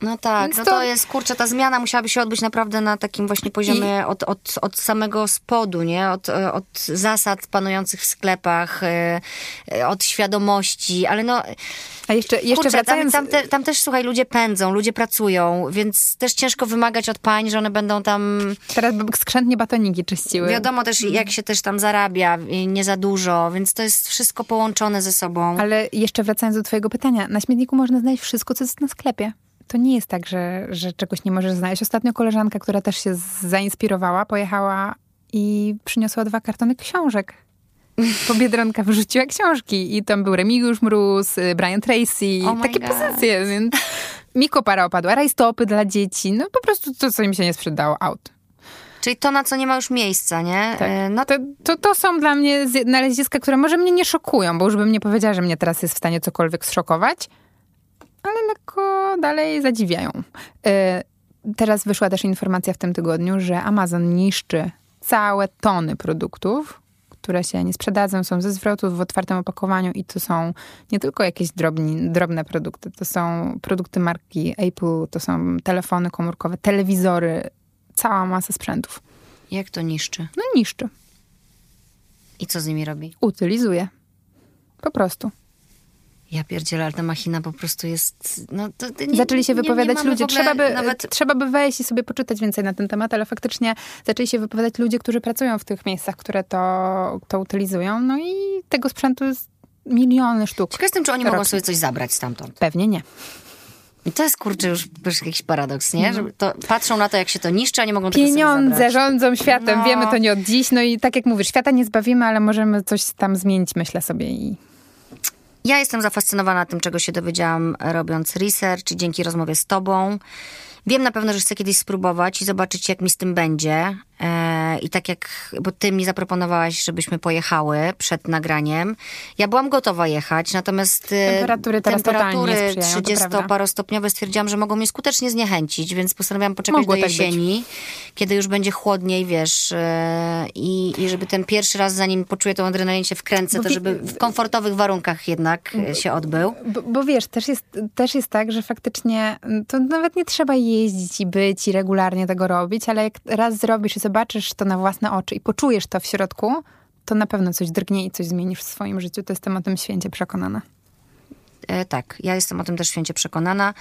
Speaker 1: No tak,
Speaker 2: Więc
Speaker 1: no
Speaker 2: to-
Speaker 1: to jest, kurczę, ta zmiana musiałaby się odbyć naprawdę na takim właśnie poziomie od, od, od samego spodu, nie? Od, od zasad panujących w sklepach, e, e, od świadomości, ale no...
Speaker 2: A jeszcze, jeszcze
Speaker 1: Kurczę, tam,
Speaker 2: wracając...
Speaker 1: tam, te, tam też, słuchaj, ludzie pędzą, ludzie pracują, więc też ciężko wymagać od pań, że one będą tam...
Speaker 2: Teraz skrzętnie batoniki czyściły.
Speaker 1: Wiadomo też, jak się też tam zarabia, i nie za dużo, więc to jest wszystko połączone ze sobą.
Speaker 2: Ale jeszcze wracając do twojego pytania, na śmietniku można znaleźć wszystko, co jest na sklepie. To nie jest tak, że, że czegoś nie możesz znaleźć. Ostatnio koleżanka, która też się zainspirowała, pojechała i przyniosła dwa kartony książek. Po Biedronka wyrzuciła książki i tam był Remigiusz Mróz, y, Brian Tracy,
Speaker 1: Oh
Speaker 2: takie
Speaker 1: God.
Speaker 2: pozycje, więc mi kopara opadła, rajstopy dla dzieci, no po prostu to, co im się nie sprzedało, out.
Speaker 1: Czyli to, na co nie ma już miejsca, nie?
Speaker 2: Tak.
Speaker 1: E, No
Speaker 2: To, to, to są dla mnie znaleziska, które może mnie nie szokują, bo już bym nie powiedziała, że mnie teraz jest w stanie cokolwiek zszokować, ale lekko dalej zadziwiają. E, Teraz wyszła też informacja w tym tygodniu, że Amazon niszczy całe tony produktów, które się nie sprzedadzą, są ze zwrotów w otwartym opakowaniu i to są nie tylko jakieś drobni, drobne produkty, to są produkty marki Apple, to są telefony komórkowe, telewizory, cała masa sprzętów.
Speaker 1: jak to niszczy?
Speaker 2: No niszczy.
Speaker 1: I co z nimi robi?
Speaker 2: Utylizuje. Po prostu.
Speaker 1: Ja pierdzielę, ale ta machina po prostu jest... No, to, nie,
Speaker 2: zaczęli się wypowiadać
Speaker 1: nie
Speaker 2: ludzie. Trzeba by,
Speaker 1: Nawet...
Speaker 2: trzeba by wejść i sobie poczytać więcej na ten temat, ale faktycznie zaczęli się wypowiadać ludzie, którzy pracują w tych miejscach, które to, to utylizują. No i tego sprzętu jest miliony sztuk.
Speaker 1: Ciekaw jestem, czy oni mogą sobie coś zabrać stamtąd.
Speaker 2: Pewnie nie.
Speaker 1: I to jest, kurczę, już, jakiś paradoks, nie? Że to, patrzą na to, jak się to niszczy, a nie mogą tego
Speaker 2: Pieniądze
Speaker 1: zabrać.
Speaker 2: rządzą światem,
Speaker 1: No.
Speaker 2: wiemy to nie od dziś. No i tak jak mówisz, świata nie zbawimy, ale możemy coś tam zmienić, myślę sobie. I
Speaker 1: Ja jestem zafascynowana tym, czego się dowiedziałam robiąc research i dzięki rozmowie z tobą. Wiem na pewno, że chcę kiedyś spróbować i zobaczyć, jak mi z tym będzie. E, I tak jak, bo ty mi zaproponowałaś, żebyśmy pojechały przed nagraniem. Ja byłam gotowa jechać, natomiast e,
Speaker 2: Temperatury teraz
Speaker 1: temperatury
Speaker 2: totalnie nie sprzyjają, to prawda.
Speaker 1: 30-parostopniowe stwierdziłam, że mogą mnie skutecznie zniechęcić, więc postanowiłam poczekać
Speaker 2: Mogło
Speaker 1: do
Speaker 2: tak
Speaker 1: jesieni, kiedy już będzie chłodniej, wiesz, e, i, i żeby ten pierwszy raz, zanim poczuję tą adrenalinę, się wkręcę,
Speaker 2: Bo
Speaker 1: to żeby w komfortowych warunkach jednak e, się odbył.
Speaker 2: Bo, bo wiesz, też jest, też jest tak, że faktycznie mm, to nawet nie trzeba jeździć i być i regularnie tego robić, ale jak raz zrobisz i zobaczysz to na własne oczy i poczujesz to w środku, to na pewno coś drgnie i coś zmienisz w swoim życiu. To jestem o tym święcie przekonana.
Speaker 1: E, tak, ja jestem o tym też święcie przekonana.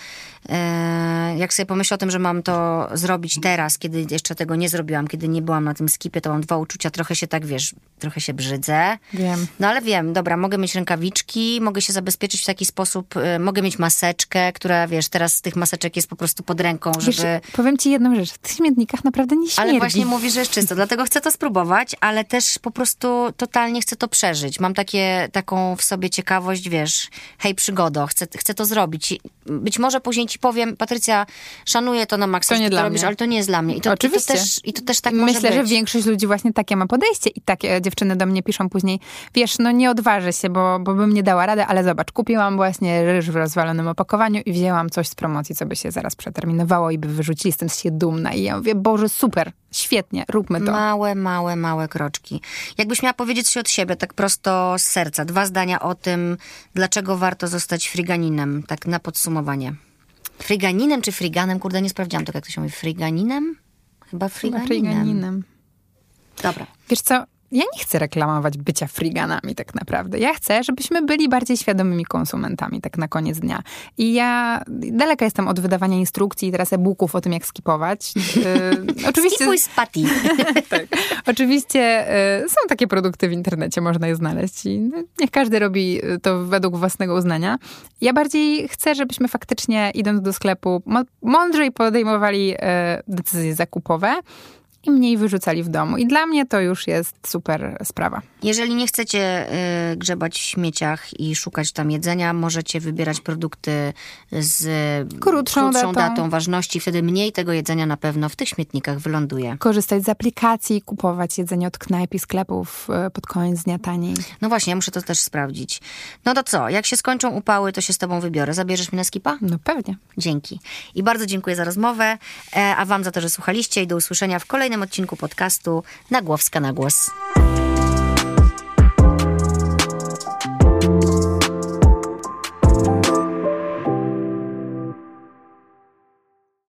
Speaker 1: E, jak sobie pomyślę o tym, że mam to zrobić teraz, kiedy jeszcze tego nie zrobiłam, kiedy nie byłam na tym skipie, to mam dwa uczucia, trochę się tak, wiesz, trochę się brzydzę.
Speaker 2: Wiem.
Speaker 1: No ale wiem, dobra, mogę mieć rękawiczki, mogę się zabezpieczyć w taki sposób, e, mogę mieć maseczkę, która, wiesz, teraz z tych maseczek jest po prostu pod ręką, żeby...
Speaker 2: Wiesz, powiem ci jedną rzecz. W tych śmietnikach naprawdę nie śmierdzi.
Speaker 1: Ale właśnie mówi, że jest czysto, dlatego chcę to spróbować, ale też po prostu totalnie chcę to przeżyć. Mam takie, taką w sobie ciekawość, wiesz, hej przygodo, chcę, chcę to zrobić. I Być może później ci powiem, Patrycja, szanuję to na maksa,
Speaker 2: To nie dla
Speaker 1: robisz,
Speaker 2: mnie.
Speaker 1: ale to nie jest dla mnie. I to, I
Speaker 2: Oczywiście.
Speaker 1: to, też, i to też tak
Speaker 2: Myślę, że większość ludzi właśnie takie ma podejście i takie dziewczyny do mnie piszą później, wiesz, no nie odważę się, bo, bo bym nie dała rady, ale zobacz, kupiłam właśnie ryż w rozwalonym opakowaniu i wzięłam coś z promocji, co by się zaraz przeterminowało i by wyrzucili, jestem z się dumna. I ja mówię, Boże, super, świetnie, róbmy to.
Speaker 1: Małe, małe, małe kroczki. Jakbyś miała powiedzieć się od siebie, tak prosto z serca, dwa zdania o tym, dlaczego warto zostać friganinem, tak na podsumowanie. Friganinem czy friganem? Kurde, nie sprawdziłam tego, jak to się mówi. Friganinem? Chyba friganinem.
Speaker 2: Friganinem.
Speaker 1: Dobra.
Speaker 2: Wiesz co, ja nie chcę reklamować bycia friganami tak naprawdę. Ja chcę, żebyśmy byli bardziej świadomymi konsumentami tak na koniec dnia. I ja daleka jestem od wydawania instrukcji i teraz e-booków o tym, jak skipować. Yy, oczywiście,
Speaker 1: Skipuj z Patty.
Speaker 2: tak. Oczywiście y, są takie produkty w internecie, można je znaleźć i no, niech każdy robi to według własnego uznania. Ja bardziej chcę, żebyśmy faktycznie idąc do sklepu mądrzej podejmowali y, decyzje zakupowe i mniej wyrzucali w domu. I dla mnie to już jest super sprawa.
Speaker 1: Jeżeli nie chcecie y, grzebać w śmieciach i szukać tam jedzenia, możecie wybierać produkty z
Speaker 2: Krótszą
Speaker 1: krótszą
Speaker 2: datą.
Speaker 1: datą ważności. Wtedy mniej tego jedzenia na pewno w tych śmietnikach wyląduje.
Speaker 2: Korzystać z aplikacji, kupować jedzenie od knajp i sklepów y, pod koniec dnia taniej.
Speaker 1: No właśnie, ja muszę to też sprawdzić. No to co, jak się skończą upały, to się z tobą wybiorę. Zabierzesz mnie na skipa?
Speaker 2: No pewnie.
Speaker 1: Dzięki. I bardzo dziękuję za rozmowę, e, a wam za to, że słuchaliście i do usłyszenia w kolejnym odcinku podcastu Nagłowska na głos.